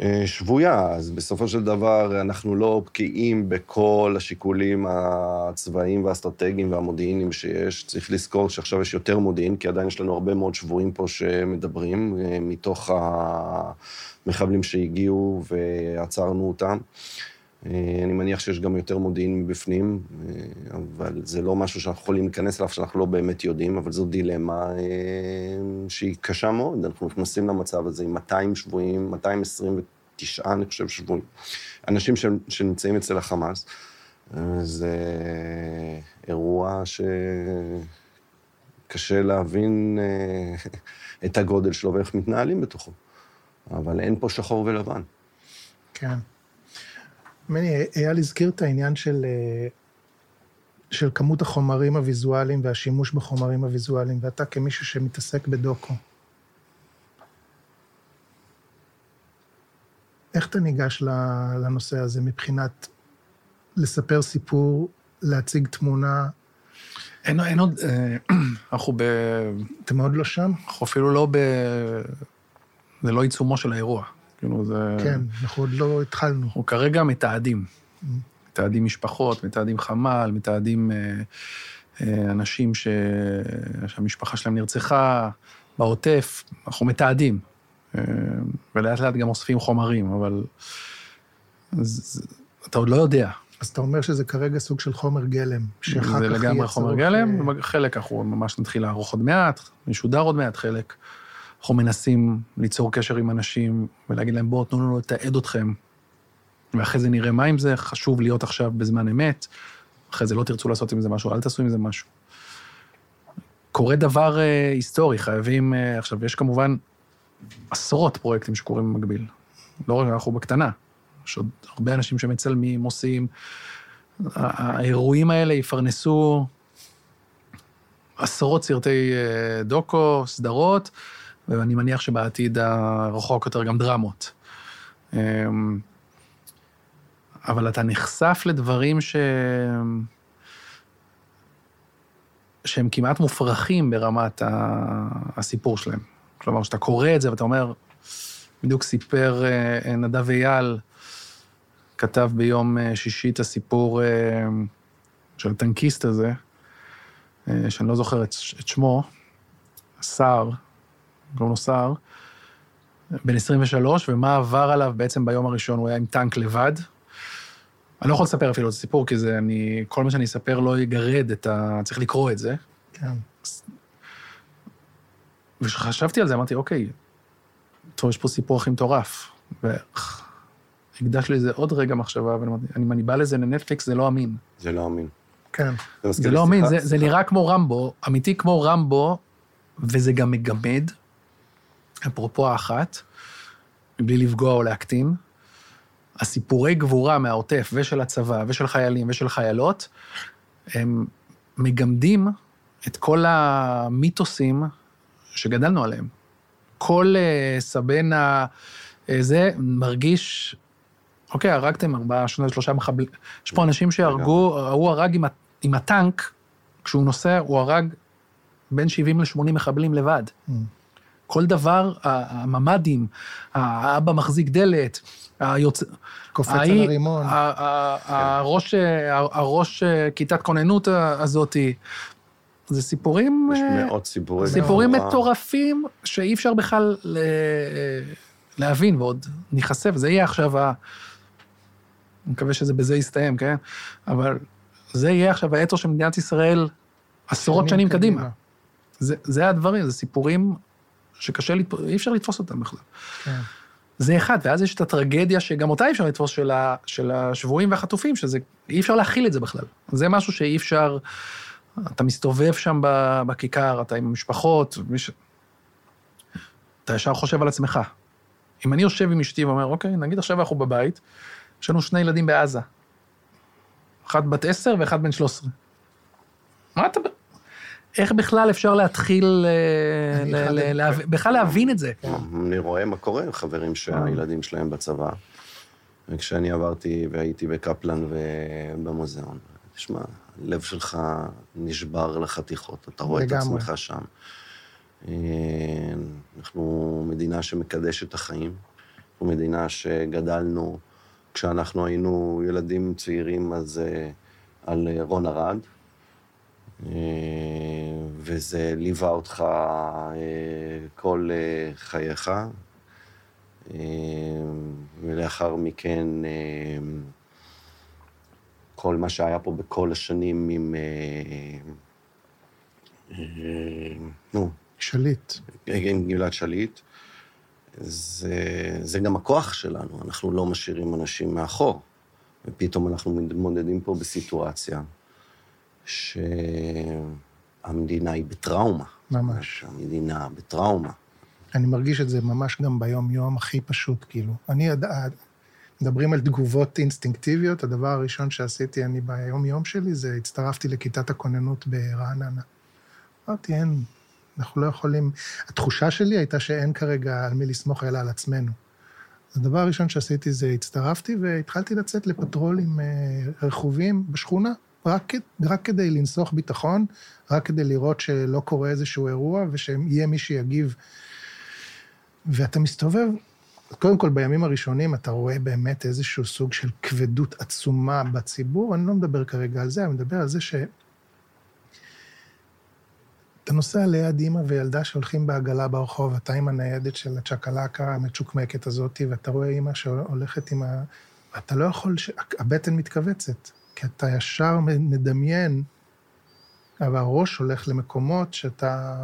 אה, שבויה, אז בסופו של דבר אנחנו לא בקיאים בכל השיקולים הצבאיים והאסטרטגיים והמודיעיניים שיש. צריך לזכור שעכשיו יש יותר מודיעין, כי עדיין יש לנו הרבה מאוד שבויים פה שמדברים, מתוך המחבלים שהגיעו ועצרנו אותם. אה, אני מניח שיש גם יותר מודיעין מבפנים, אה, אבל זה לא משהו שאנחנו יכולים להיכנס אליו, שאנחנו לא באמת יודעים, אבל זו דילמה אה, שהיא קשה מאוד. אנחנו נכנסים למצב הזה עם 200 שבויים, 229, אני חושב, שבויים. אנשים שנמצאים אצל החמאס, זה אירוע שקשה להבין את הגודל שלו ואיך מתנהלים בתוכו. אבל אין פה שחור ולבן. כן. מני, אייל הזכיר את העניין של, אה, של כמות החומרים הוויזואליים והשימוש בחומרים הוויזואליים, ואתה כמישהו שמתעסק בדוקו. איך אתה ניגש לנושא הזה מבחינת לספר סיפור, להציג תמונה? אין, אין עוד, אה, אנחנו ב... אתם עוד לא שם? אנחנו אפילו לא ב... זה לא עיצומו של האירוע. כאילו זה... כן, אנחנו עוד לא התחלנו. אנחנו כרגע מתעדים. מתעדים משפחות, מתעדים חמ"ל, מתעדים אה, אה, אנשים ש... שהמשפחה שלהם נרצחה בעוטף, אנחנו מתעדים. אה, ולאט לאט גם אוספים חומרים, אבל זה, אתה עוד לא יודע. אז אתה אומר שזה כרגע סוג של חומר גלם, שאחר כך יהיה צורך... זה לגמרי חומר גלם, אה, חלק אנחנו ממש נתחיל לערוך עוד מעט, משודר עוד מעט, חלק. אנחנו מנסים ליצור קשר עם אנשים ולהגיד להם, בואו, תנו לנו לתעד אתכם, ואחרי זה נראה מה עם זה, חשוב להיות עכשיו בזמן אמת, אחרי זה לא תרצו לעשות עם זה משהו, אל תעשו עם זה משהו. קורה דבר אה, היסטורי, חייבים, אה, עכשיו, יש כמובן עשרות פרויקטים שקורים במקביל. לא רק אנחנו בקטנה, יש עוד הרבה אנשים שמצלמים, עושים. האירועים האלה יפרנסו עשרות סרטי אה, דוקו, סדרות, ואני מניח שבעתיד הרחוק יותר גם דרמות. אמ, אבל אתה נחשף לדברים ש... שהם כמעט מופרכים ברמת הסיפור שלהם. כלומר, כשאתה קורא את זה ואתה אומר, בדיוק סיפר אה, נדב אייל, כתב ביום אה, שישי את הסיפור אה, של הטנקיסט הזה, שאני לא זוכר את, שמו, סער, קוראים לו סער, בן 23, ומה עבר עליו בעצם ביום הראשון, הוא היה עם טנק לבד. אני לא יכול לספר אפילו את הסיפור, כי זה, אני, כל מה שאני אספר לא יגרד את ה... צריך לקרוא את זה. כן. וכשחשבתי על זה, אמרתי, אוקיי, טוב, יש פה סיפור הכי מטורף. והקדש לי איזה עוד רגע מחשבה, ואם אני בא לזה לנטפליקס, זה לא אמין. זה לא אמין. כן. זה, זה לא אמין, זה, זה נראה כמו רמבו, אמיתי כמו רמבו, וזה גם מגמד, אפרופו האחת, מבלי לפגוע או להקטין. הסיפורי גבורה מהעוטף ושל הצבא ושל חיילים ושל חיילות, הם מגמדים את כל המיתוסים שגדלנו עליהם. כל uh, סבנה, uh, זה מרגיש, אוקיי, הרגתם ארבעה, שלושה מחבלים. יש פה אנשים שהרגו, ההוא הרג עם, עם הטנק, כשהוא נוסע, הוא הרג בין 70 ל-80 מחבלים לבד. Mm. כל דבר, הממ"דים, האבא מחזיק דלת, היוצא... קופץ על הרימון. הראש, הראש כיתת כוננות הזאתי. זה סיפורים... יש אה, מאות סיפורים. סיפורים מטורפים שאי אפשר בכלל להבין, ועוד ניחשף, זה יהיה עכשיו ה... אני מקווה שזה בזה יסתיים, כן? אבל זה יהיה עכשיו האתוס של מדינת ישראל עשרות שנים קדימה. קדימה. זה, זה הדברים, זה סיפורים שקשה, לתפוס, אי אפשר לתפוס אותם בכלל. כן. זה אחד, ואז יש את הטרגדיה שגם אותה אי אפשר לתפוס, של, ה, של השבויים והחטופים, שזה, אי אפשר להכיל את זה בכלל. זה משהו שאי אפשר, אתה מסתובב שם בכיכר, אתה עם המשפחות, ש... אתה ישר חושב על עצמך. אם אני יושב עם אשתי ואומר, אוקיי, נגיד עכשיו אנחנו בבית, יש לנו שני ילדים בעזה. אחת בת עשר ואחד בן שלוש עשרה. מה אתה... איך בכלל אפשר להתחיל, אה, בכלל להבין את זה? אני רואה מה קורה עם חברים שהילדים שלהם בצבא. וכשאני עברתי והייתי בקפלן ובמוזיאון, תשמע, הלב שלך נשבר לחתיכות, אתה רואה את עצמך שם. אה, אנחנו מדינה שמקדשת את החיים, אנחנו מדינה שגדלנו, כשאנחנו היינו ילדים צעירים, אז אה, על רון ארד, וזה ליווה אותך כל חייך. ולאחר מכן, כל מה שהיה פה בכל השנים עם... אה, אה, נו. שליט. עם גלעד שליט. זה, זה גם הכוח שלנו, אנחנו לא משאירים אנשים מאחור. ופתאום אנחנו מתמודדים פה בסיטואציה שהמדינה היא בטראומה. ממש. המדינה בטראומה. אני מרגיש את זה ממש גם ביום-יום הכי פשוט, כאילו. אני, מדברים על תגובות אינסטינקטיביות, הדבר הראשון שעשיתי אני ביום-יום שלי זה הצטרפתי לכיתת הכוננות ברעננה. אמרתי, אין, אנחנו לא יכולים... התחושה שלי הייתה שאין כרגע על מי לסמוך אלא על עצמנו. הדבר הראשון שעשיתי זה הצטרפתי והתחלתי לצאת לפטרולים אה, רכובים בשכונה, רק, רק כדי לנסוך ביטחון, רק כדי לראות שלא קורה איזשהו אירוע ושיהיה מי שיגיב. ואתה מסתובב, קודם כל, בימים הראשונים אתה רואה באמת איזשהו סוג של כבדות עצומה בציבור. אני לא מדבר כרגע על זה, אני מדבר על זה ש... אתה נוסע ליד אימא וילדה שהולכים בעגלה ברחוב, אתה עם הניידת של הצ'קלקה המצ'וקמקת הזאת, ואתה רואה אימא שהולכת עם ה... ואתה לא יכול, ש... הבטן מתכווצת, כי אתה ישר מדמיין, אבל הראש הולך למקומות שאתה...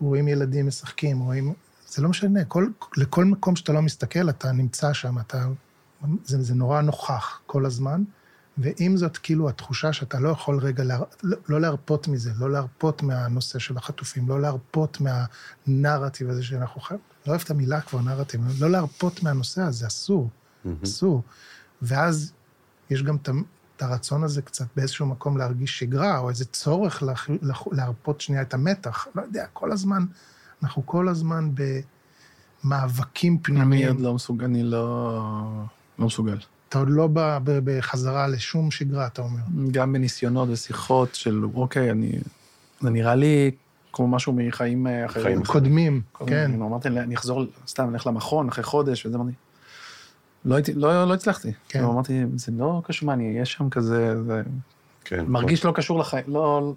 רואים ילדים משחקים, רואים... זה לא משנה, כל, לכל מקום שאתה לא מסתכל, אתה נמצא שם, אתה... זה, זה נורא נוכח כל הזמן. ועם זאת, כאילו, התחושה שאתה לא יכול רגע, לה, לא, לא להרפות מזה, לא להרפות מהנושא של החטופים, לא להרפות מהנרטיב הזה שאנחנו חייבים, לא אוהב את המילה כבר נרטיב, לא להרפות מהנושא הזה, אסור, mm-hmm. אסור. ואז יש גם את הרצון הזה קצת באיזשהו מקום להרגיש שגרה, או איזה צורך לה, לה, להרפות שנייה את המתח. לא יודע, כל הזמן, אנחנו כל הזמן במאבקים פנימיים. אני עוד לא מסוגל, אני לא, לא מסוגל. אתה עוד לא בא בחזרה לשום שגרה, אתה אומר. גם בניסיונות ושיחות של, אוקיי, אני... זה נראה לי כמו משהו מחיים אחרים. חיים קודמים, כן. אני אמרתי, אני אחזור, סתם, אלך למכון אחרי חודש, וזה אמרתי, לא, לא, לא הצלחתי. כן. אמרתי, זה לא קשור, מה, אני אהיה שם כזה, זה... כן. מרגיש לא קשור לחיים, לא...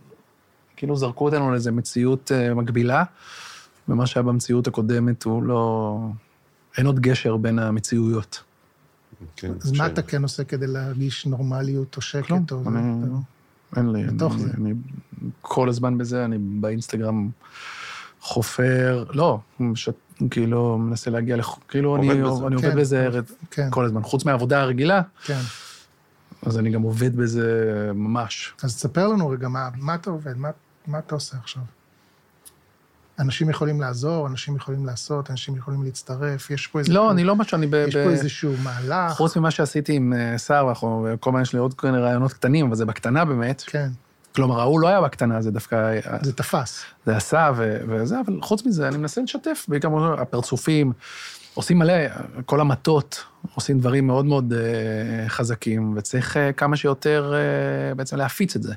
כאילו זרקו אותנו לאיזו מציאות uh, מקבילה, ומה שהיה במציאות הקודמת הוא לא... אין עוד גשר בין המציאויות. כן, אז מה אתה כן עושה כדי להרגיש נורמליות או שקט? כלום, או... אני... אין לי. בתוך אני, זה. אני כל הזמן בזה, אני באינסטגרם חופר, לא, ש... כאילו, מנסה להגיע, לח... כאילו, אני, בזה. אני עובד כן, בזה כן. כל הזמן. חוץ מהעבודה הרגילה, כן. אז אני גם עובד בזה ממש. אז תספר לנו רגע, מה, מה אתה עובד? מה, מה אתה עושה עכשיו? אנשים יכולים לעזור, אנשים יכולים לעשות, אנשים יכולים להצטרף, יש פה איזה... לא, אני לא משהו, אני ב... יש פה איזשהו מהלך. חוץ ממה שעשיתי עם אה, וכל הזמן יש לי עוד כל רעיונות קטנים, אבל זה בקטנה באמת. כן. כלומר, ההוא לא היה בקטנה, זה דווקא... זה תפס. זה עשה וזה, אבל חוץ מזה, אני מנסה לשתף, בעיקר הפרצופים, עושים מלא, כל המטות עושים דברים מאוד מאוד uh, חזקים, וצריך uh, כמה שיותר uh, בעצם להפיץ את זה.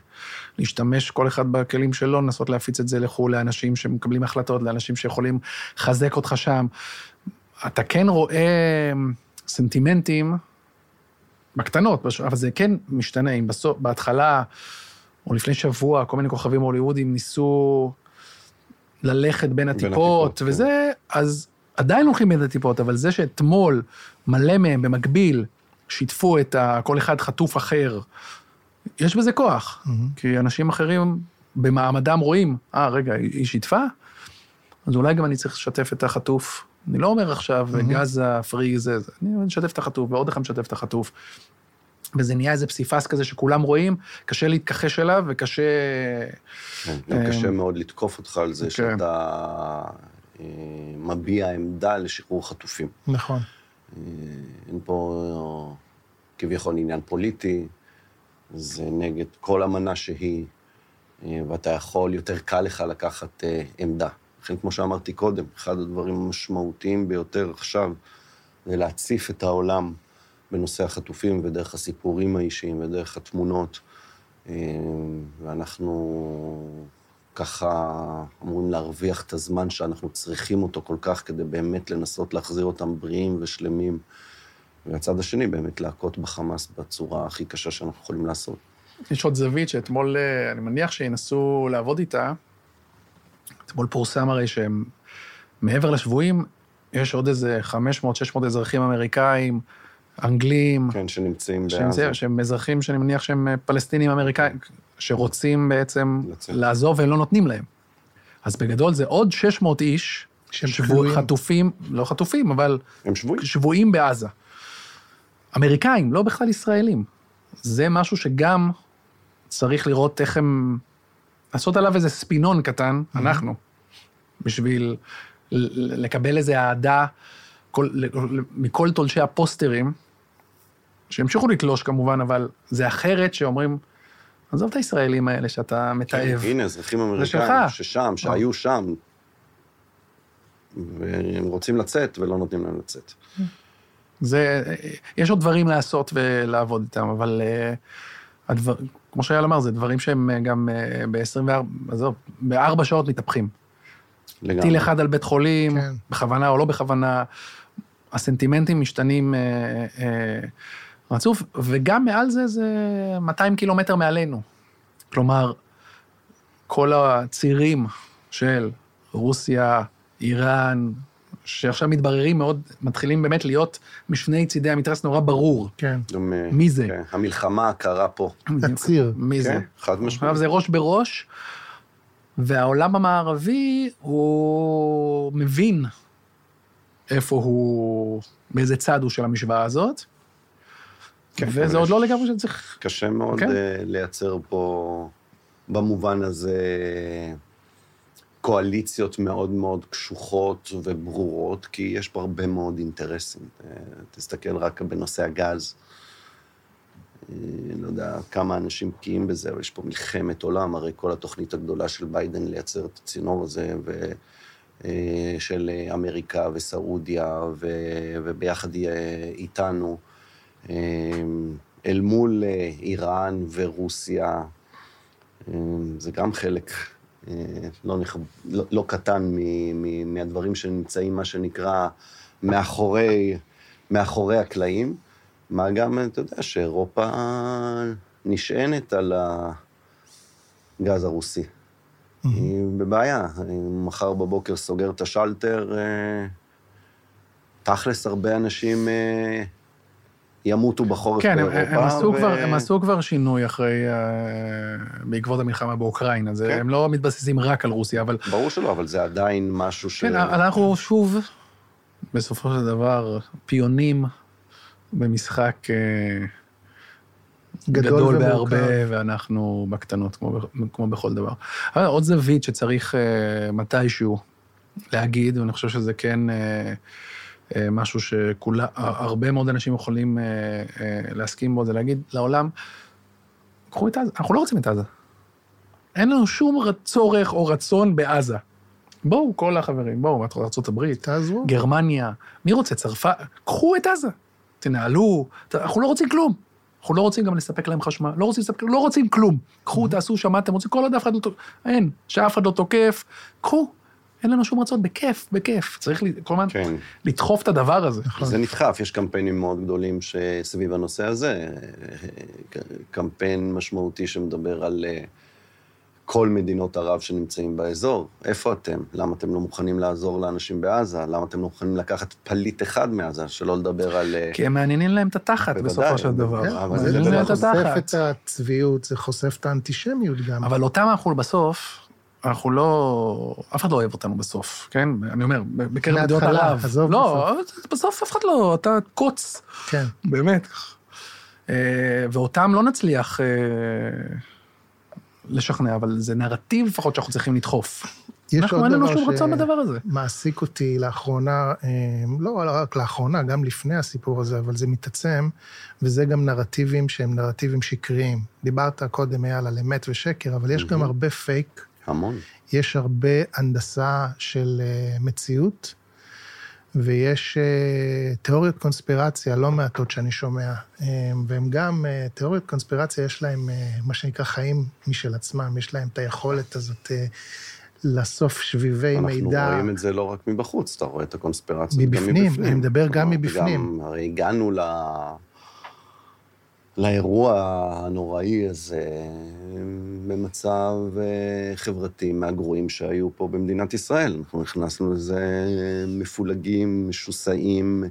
להשתמש כל אחד בכלים שלו, לנסות להפיץ את זה לחו"ל, לאנשים שמקבלים החלטות, לאנשים שיכולים לחזק אותך שם. אתה כן רואה סנטימנטים בקטנות, אבל זה כן משתנה. אם בסוף, בהתחלה, או לפני שבוע, כל מיני כוכבים הוליוודים ניסו ללכת בין הטיפות, בין הטיפות וזה, כן. אז עדיין הולכים בין הטיפות, אבל זה שאתמול מלא מהם במקביל שיתפו את ה... כל אחד חטוף אחר, יש בזה כוח. Mm-hmm. כי אנשים אחרים במעמדם רואים, אה, רגע, היא שיתפה? אז אולי גם אני צריך לשתף את החטוף. אני לא אומר עכשיו, mm-hmm. גזה, פרי, זה, זה. אני משתף את החטוף, ועוד אחד משתף את החטוף. וזה נהיה איזה פסיפס כזה שכולם רואים, קשה להתכחש אליו וקשה... כן, גם קשה מאוד לתקוף אותך על זה כן. שאתה אה, מביע עמדה לשחרור חטופים. נכון. אה, אין פה כביכול עניין פוליטי, זה נגד כל אמנה שהיא, אה, ואתה יכול, יותר קל לך לקחת עמדה. לכן, כמו שאמרתי קודם, אחד הדברים המשמעותיים ביותר עכשיו זה להציף את העולם בנושא החטופים ודרך הסיפורים האישיים ודרך התמונות. ואנחנו ככה אמורים להרוויח את הזמן שאנחנו צריכים אותו כל כך כדי באמת לנסות להחזיר אותם בריאים ושלמים. והצד השני, באמת להכות בחמאס בצורה הכי קשה שאנחנו יכולים לעשות. יש עוד זווית שאתמול, אה, אני מניח שינסו לעבוד איתה. אתמול פורסם הרי שהם, מעבר לשבויים, יש עוד איזה 500-600 אזרחים אמריקאים, אנגלים. כן, שנמצאים בעזה. שהם אזרחים שאני מניח שהם אה, פלסטינים אמריקאים, שרוצים בעצם לצאת. לעזוב והם לא נותנים להם. אז בגדול זה עוד 600 איש, שהם שבו, חטופים, לא חטופים, אבל... הם שבויים. שבויים בעזה. אמריקאים, לא בכלל ישראלים. זה משהו שגם צריך לראות איך הם... לעשות עליו איזה ספינון קטן, mm-hmm. אנחנו, בשביל לקבל איזה אהדה כל, מכל תולשי הפוסטרים, שהמשיכו לתלוש כמובן, אבל זה אחרת שאומרים, עזוב את הישראלים האלה שאתה כן, מתעב. הנה, אזרחים. אמריקאים ששם, שהיו שם, והם רוצים לצאת ולא נותנים להם לצאת. זה, יש עוד דברים לעשות ולעבוד איתם, אבל אה, הדבר, כמו שאייל אמר, זה דברים שהם אה, גם אה, ב-24, עזוב, בארבע שעות מתהפכים. לגמרי. טיל אחד על בית חולים, כן. בכוונה או לא בכוונה, הסנטימנטים משתנים אה, אה, רצוף, וגם מעל זה זה 200 קילומטר מעלינו. כלומר, כל הצירים של רוסיה, איראן, שעכשיו מתבררים מאוד, מתחילים באמת להיות משני צידי המתרס נורא ברור. כן. אה, מי זה? כן, המלחמה הקרה פה. הציר. מי זה? כן, חד עכשיו משמעית. זה ראש בראש, והעולם המערבי, הוא מבין איפה הוא, באיזה צד הוא של המשוואה הזאת, כן, וזה עוד לא לגמרי שצריך... קשה מאוד כן. אה, לייצר פה, במובן הזה, קואליציות מאוד מאוד קשוחות וברורות, כי יש פה הרבה מאוד אינטרסים. אה, תסתכל רק בנושא הגז. אה, לא יודע כמה אנשים בקיאים בזה, אבל יש פה מלחמת עולם, הרי כל התוכנית הגדולה של ביידן לייצר את הצינור הזה, ו... של אמריקה וסעודיה, ו... וביחד איתנו. אה, אל מול אה, איראן ורוסיה, אה, זה גם חלק אה, לא, נכ... לא, לא קטן מ... מ... מהדברים שנמצאים, מה שנקרא, מאחורי, מאחורי הקלעים. מה גם, אתה יודע, שאירופה נשענת על הגז הרוסי. היא בבעיה. מחר בבוקר סוגר את השלטר, אה, תכלס הרבה אנשים ימותו בחורף כן, הם, באירופה. הם, עשו ו- כבר, הם עשו כבר שינוי אחרי, אה, בעקבות המלחמה באוקראינה. זה, כן. הם לא מתבססים רק על רוסיה, אבל ברור שלא, אבל זה עדיין משהו ש... כן, אנחנו שוב, בסופו של דבר, פיונים במשחק אה, גדול גדול. בהרבה, ואנחנו בקטנות, כמו, כמו בכל דבר. אבל עוד זווית שצריך אה, מתישהו להגיד, ואני חושב שזה כן משהו שכולה, הרבה מאוד אנשים יכולים אה, אה, להסכים בו, זה להגיד לעולם, קחו את עזה, אנחנו לא רוצים את עזה. אין לנו שום צורך או רצון בעזה. בואו, כל החברים, בואו, ארה"ב, תעזרו. גרמניה, מי רוצה? צרפת? קחו את עזה, תנהלו, אנחנו לא רוצים כלום. אנחנו לא רוצים גם לספק להם חשמל, לא רוצים לספק, לא רוצים כלום. קחו, תעשו אתם רוצים, כל עוד אף אחד לא תוקף, אין, שאף אחד לא תוקף, קחו. אין לנו שום רצון, בכיף, בכיף. צריך כל הזמן כן. לדחוף את הדבר הזה. זה נדחף, יש קמפיינים מאוד גדולים סביב הנושא הזה. קמפיין משמעותי שמדבר על אה, כל מדינות ערב שנמצאים באזור. איפה אתם? למה אתם לא מוכנים לעזור לאנשים בעזה? למה אתם לא מוכנים לקחת פליט אחד מעזה? שלא לדבר על... אה, כי הם מעניינים להם את התחת בוודאי, בסופו של דבר. אבל זה חושף. את הצביעות, זה חושף את האנטישמיות גם. אבל אותם אנחנו בסוף, אנחנו לא... אף אחד לא אוהב אותנו בסוף, כן? אני אומר, בקרב מדינות ערב. עזוב לא, בסוף אף אחד לא, אתה קוץ, כן. באמת. אה, ואותם לא נצליח אה, לשכנע, אבל זה נרטיב לפחות שאנחנו צריכים לדחוף. יש אנחנו אין לנו שום רצון בדבר הזה. מעסיק אותי לאחרונה, אה, לא רק לאחרונה, גם לפני הסיפור הזה, אבל זה מתעצם, וזה גם נרטיבים שהם נרטיבים שקריים. דיברת קודם, אייל, על אמת ושקר, אבל יש גם. הרבה פייק, המון. יש הרבה הנדסה של אה, מציאות, ויש אה, תיאוריות קונספירציה לא מעטות שאני שומע, אה, והם גם, תיאוריות קונספירציה, יש להם אה, מה שנקרא חיים משל עצמם, יש להם את היכולת הזאת לאסוף שביבי אנחנו מידע. רואים את זה לא רק מבחוץ, אתה רואה את הקונספירציות גם מבפנים, מבפנים. אני מדבר גם מבפנים. גם, הרי הגענו ל... לאירוע הנוראי הזה במצב אה, חברתי מהגרועים שהיו פה במדינת ישראל. אנחנו נכנסנו לזה מפולגים, משוסעים,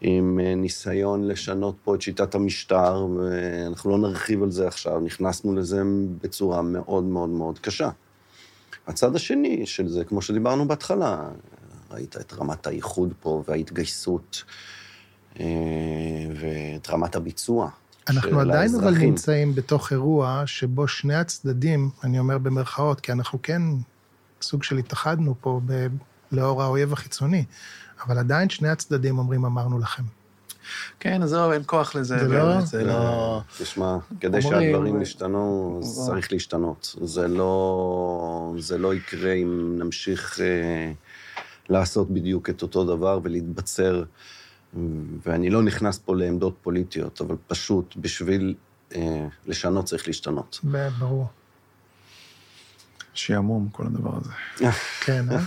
עם אה, ניסיון לשנות פה את שיטת המשטר, ואנחנו לא נרחיב על זה עכשיו, נכנסנו לזה בצורה מאוד מאוד מאוד קשה. הצד השני של זה, כמו שדיברנו בהתחלה, ראית את רמת האיחוד פה וההתגייסות אה, ואת רמת הביצוע אנחנו עדיין אבל. נמצאים בתוך אירוע שבו שני הצדדים, אני אומר במרכאות, כי אנחנו כן סוג של התאחדנו פה לאור האויב החיצוני. אבל עדיין שני הצדדים אומרים, אמרנו לכם. כן, אז זהו, אין כוח לזה. זה לא- זה לא... תשמע, כדי שהדברים ישתנו, לא. צריך להשתנות. זה לא, זה לא יקרה אם נמשיך אה, לעשות בדיוק את אותו דבר ולהתבצר. ואני לא נכנס פה לעמדות פוליטיות, אבל פשוט בשביל אה, לשנות צריך להשתנות. ברור. שעמום, כל הדבר הזה. כן, אה?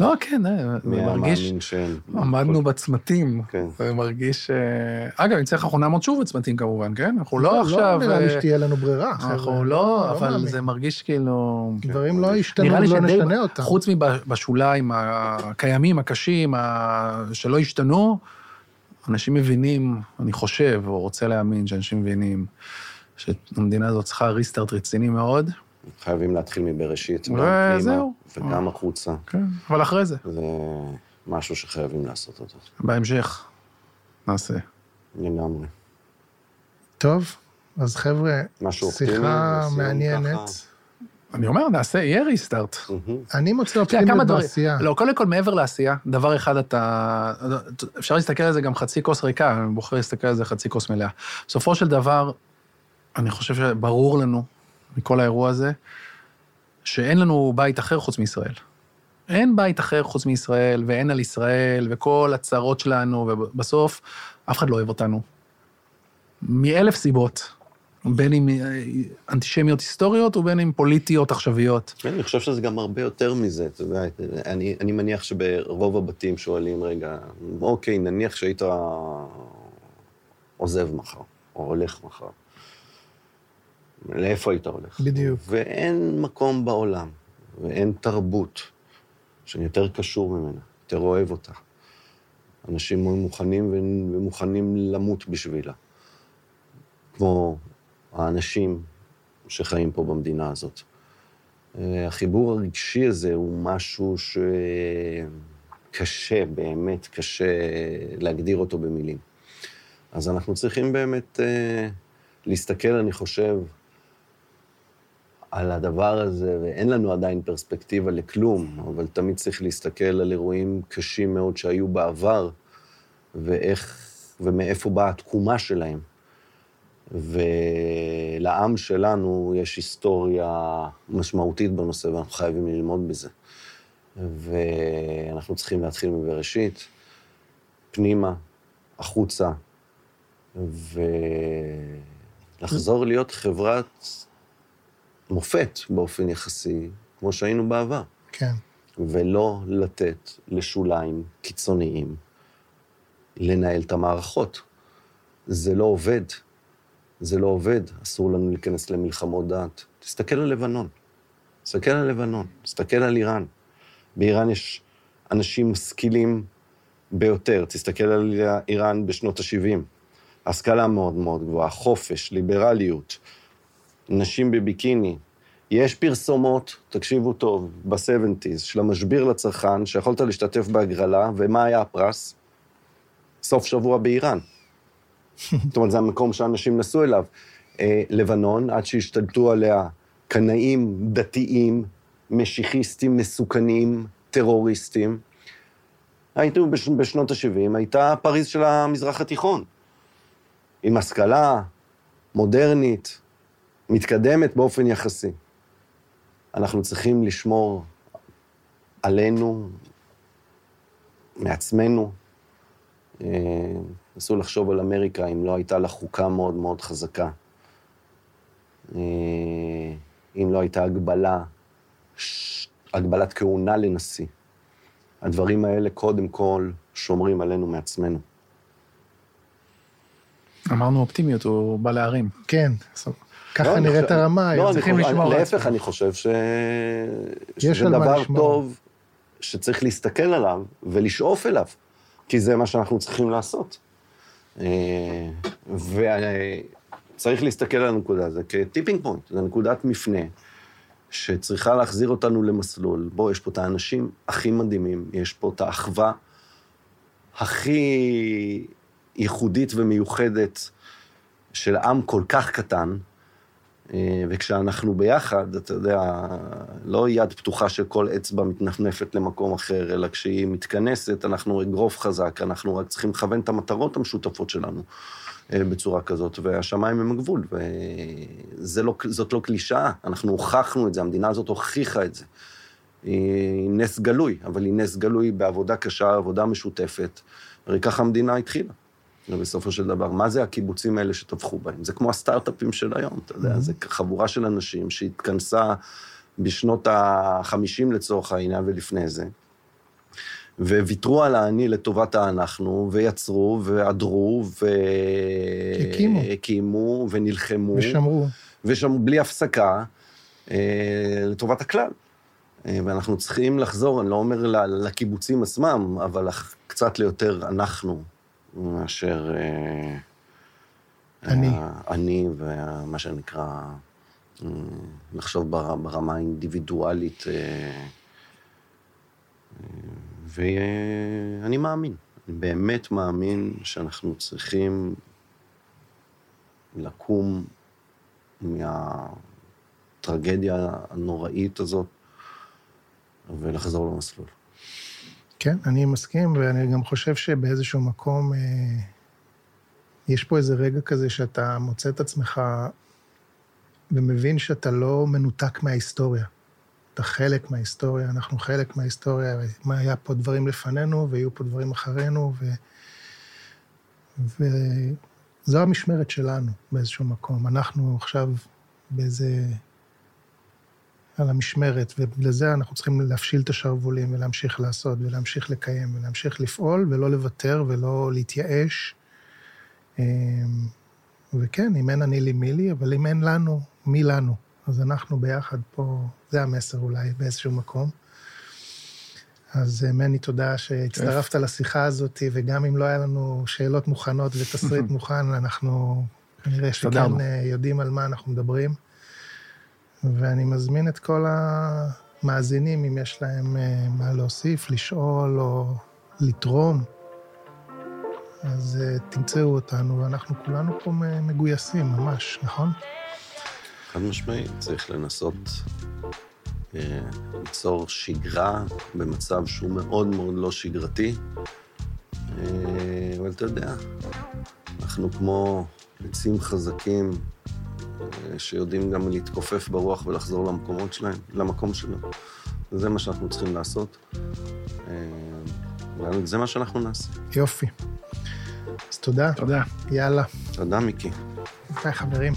לא, כן, אה, היה מרגיש... עמדנו בצמתים. כן. מרגיש... אה, אגב, צריך, אנחנו נעמוד שוב בצמתים כמובן, כן? אנחנו לא לא עכשיו... נראה לי אה, שתהיה לנו ברירה. אנחנו לא, אבל מאמין. זה מרגיש כאילו... דברים לא ולא שדי, נשנה אותם. חוץ מבשוליים הקיימים, הקשים, שלא השתנו, אנשים מבינים, אני חושב, או רוצה להאמין שאנשים מבינים, שהמדינה הזאת צריכה ריסטארט רציני מאוד. חייבים להתחיל מבראשית, גם פנימה וזהו. וגם החוצה. כן, אבל אחרי זה, זה משהו שחייבים לעשות אותו. בהמשך, נעשה. לגמרי. טוב, אז חבר'ה. שיחה מעניינת. ככה. אני אומר, נעשה, יהיה ריסטארט. אני מוצא אופטימיות. בעשייה. לא, קודם כל, מעבר לעשייה, דבר אחד אתה... אפשר להסתכל על זה גם חצי כוס ריקה, אני בוחר להסתכל על זה חצי כוס מלאה. בסופו של דבר, אני חושב שברור לנו, מכל האירוע הזה, שאין לנו בית אחר חוץ מישראל. אין בית אחר חוץ מישראל, ואין על ישראל, וכל הצרות שלנו, ובסוף, אף אחד לא אוהב אותנו. מאלף סיבות, בין אם אה, אנטישמיות היסטוריות ובין אם פוליטיות עכשוויות. כן, אני חושב שזה גם הרבה יותר מזה, אתה יודע, אני, אני מניח שברוב הבתים שואלים, רגע, אוקיי, נניח שהיית עוזב מחר, או הולך מחר. לאיפה היית הולך? בדיוק. ואין מקום בעולם, ואין תרבות שאני יותר קשור ממנה, יותר אוהב אותה. אנשים מוכנים ומוכנים למות בשבילה. כמו האנשים שחיים פה במדינה הזאת. אה, החיבור הרגשי הזה הוא משהו שקשה, באמת קשה להגדיר אותו במילים. אז אנחנו צריכים באמת אה, להסתכל, אני חושב, על הדבר הזה, ואין לנו עדיין פרספקטיבה לכלום, אבל תמיד צריך להסתכל על אירועים קשים מאוד שהיו בעבר, ואיך, ומאיפה באה התקומה שלהם. ולעם שלנו יש היסטוריה משמעותית בנושא, ואנחנו חייבים ללמוד בזה. ואנחנו צריכים להתחיל מבראשית, פנימה, החוצה, ולחזור להיות חברת מופת באופן יחסי, כמו שהיינו בעבר, כן. ולא לתת לשוליים קיצוניים לנהל את המערכות. זה לא עובד. זה לא עובד, אסור לנו להיכנס למלחמות דת. תסתכל על לבנון. תסתכל על לבנון, תסתכל על איראן. באיראן יש אנשים משכילים ביותר. תסתכל על איראן בשנות ה-70. השכלה מאוד מאוד גבוהה, חופש, ליברליות, נשים בביקיני. יש פרסומות, תקשיבו טוב, ב-70's, של המשביר לצרכן, שיכולת להשתתף בהגרלה, ומה היה הפרס? סוף שבוע באיראן. זאת אומרת, זה המקום שאנשים נסעו אליו. אה, לבנון, עד שהשתלטו עליה קנאים דתיים, משיחיסטים מסוכנים, טרוריסטים. היינו בש, בשנות ה-70, הייתה פריז של המזרח התיכון. עם השכלה מודרנית, מתקדמת באופן יחסי. אנחנו צריכים לשמור עלינו, מעצמנו. אה, נסו לחשוב על אמריקה אם לא הייתה לה חוקה מאוד מאוד חזקה. אה, אם לא הייתה הגבלה, הגבלת כהונה לנשיא. הדברים האלה קודם כל שומרים עלינו מעצמנו. אמרנו אופטימיות, הוא בא להרים. כן. ככה לא, נראית חושב- הרמה. לא, אני צריכים חושב- לשמור על להפך, עצמנו. אני חושב ש... שזה דבר לשמור. טוב שצריך להסתכל עליו ולשאוף אליו, כי זה מה שאנחנו צריכים לעשות. אה, וצריך להסתכל על הנקודה הזו כטיפינג פוינט, זו נקודת מפנה שצריכה להחזיר אותנו למסלול. בוא, יש פה את האנשים הכי מדהימים, יש פה את האחווה הכי ייחודית ומיוחדת של עם כל כך קטן, וכשאנחנו ביחד, אתה יודע, לא יד פתוחה של כל אצבע מתנפנפת למקום אחר, אלא כשהיא מתכנסת, אנחנו אגרוף חזק, אנחנו רק צריכים לכוון את המטרות המשותפות שלנו אה, בצורה כזאת, והשמיים הם הגבול, וזאת לא קלישאה, אנחנו הוכחנו את זה, המדינה הזאת הוכיחה את זה. היא נס גלוי, אבל היא נס גלוי בעבודה קשה, עבודה משותפת, הרי ככה המדינה התחילה. ובסופו של דבר, מה זה הקיבוצים האלה שטבחו בהם? זה כמו הסטארט-אפים של היום, אתה יודע, mm-hmm. זה חבורה של אנשים שהתכנסה בשנות ה-50 לצורך העניין ולפני זה, וויתרו על האני לטובת האנחנו, ויצרו, ועדרו, והקימו, ונלחמו. ושמרו. ושמרו בלי הפסקה, אה, לטובת הכלל. אה, ואנחנו צריכים לחזור, אני לא אומר לקיבוצים עצמם, אבל קצת ליותר אנחנו, מאשר... אה, אני. אני, ומה שנקרא, אה, לחשוב ברמה האינדיבידואלית. אה, ואני מאמין, אני באמת מאמין שאנחנו צריכים לקום מהטרגדיה הנוראית הזאת ולחזור למסלול. כן, אני מסכים, ואני גם חושב שבאיזשהו מקום, אה, יש פה איזה רגע כזה שאתה מוצא את עצמך ומבין שאתה לא מנותק מההיסטוריה. אתה חלק מההיסטוריה, אנחנו חלק מההיסטוריה, היה פה דברים לפנינו ויהיו פה דברים אחרינו, ו... וזו המשמרת שלנו באיזשהו מקום. אנחנו עכשיו באיזה על המשמרת, ובגלל זה אנחנו צריכים להפשיל את השרוולים ולהמשיך לעשות, ולהמשיך לקיים, ולהמשיך לפעול, ולא לוותר ולא להתייאש. אמ, וכן, אם אין אני לי מי לי, אבל אם אין לנו, מי לנו? אז אנחנו ביחד פה, זה המסר אולי באיזשהו מקום. אז אה, מני, תודה שהצטרפת לשיחה הזאת, וגם אם לא היה לנו שאלות מוכנות ותסריט מוכן, אנחנו כנראה שכן אה, יודעים על מה אנחנו מדברים. ואני מזמין את כל המאזינים, אם יש להם אה, מה להוסיף, לשאול או לתרום, אז אה, תמצאו אותנו, ואנחנו כולנו פה מגויסים, ממש, נכון? חד משמעית, צריך לנסות אה, ליצור שגרה במצב שהוא מאוד מאוד לא שגרתי. אבל אתה יודע, אנחנו כמו עצים חזקים שיודעים גם להתכופף ברוח ולחזור למקומות שלהם, למקום שלהם. זה מה שאנחנו צריכים לעשות, וזה מה שאנחנו נעשה. יופי. אז תודה. תודה. יאללה. תודה, מיקי. ביי, חברים.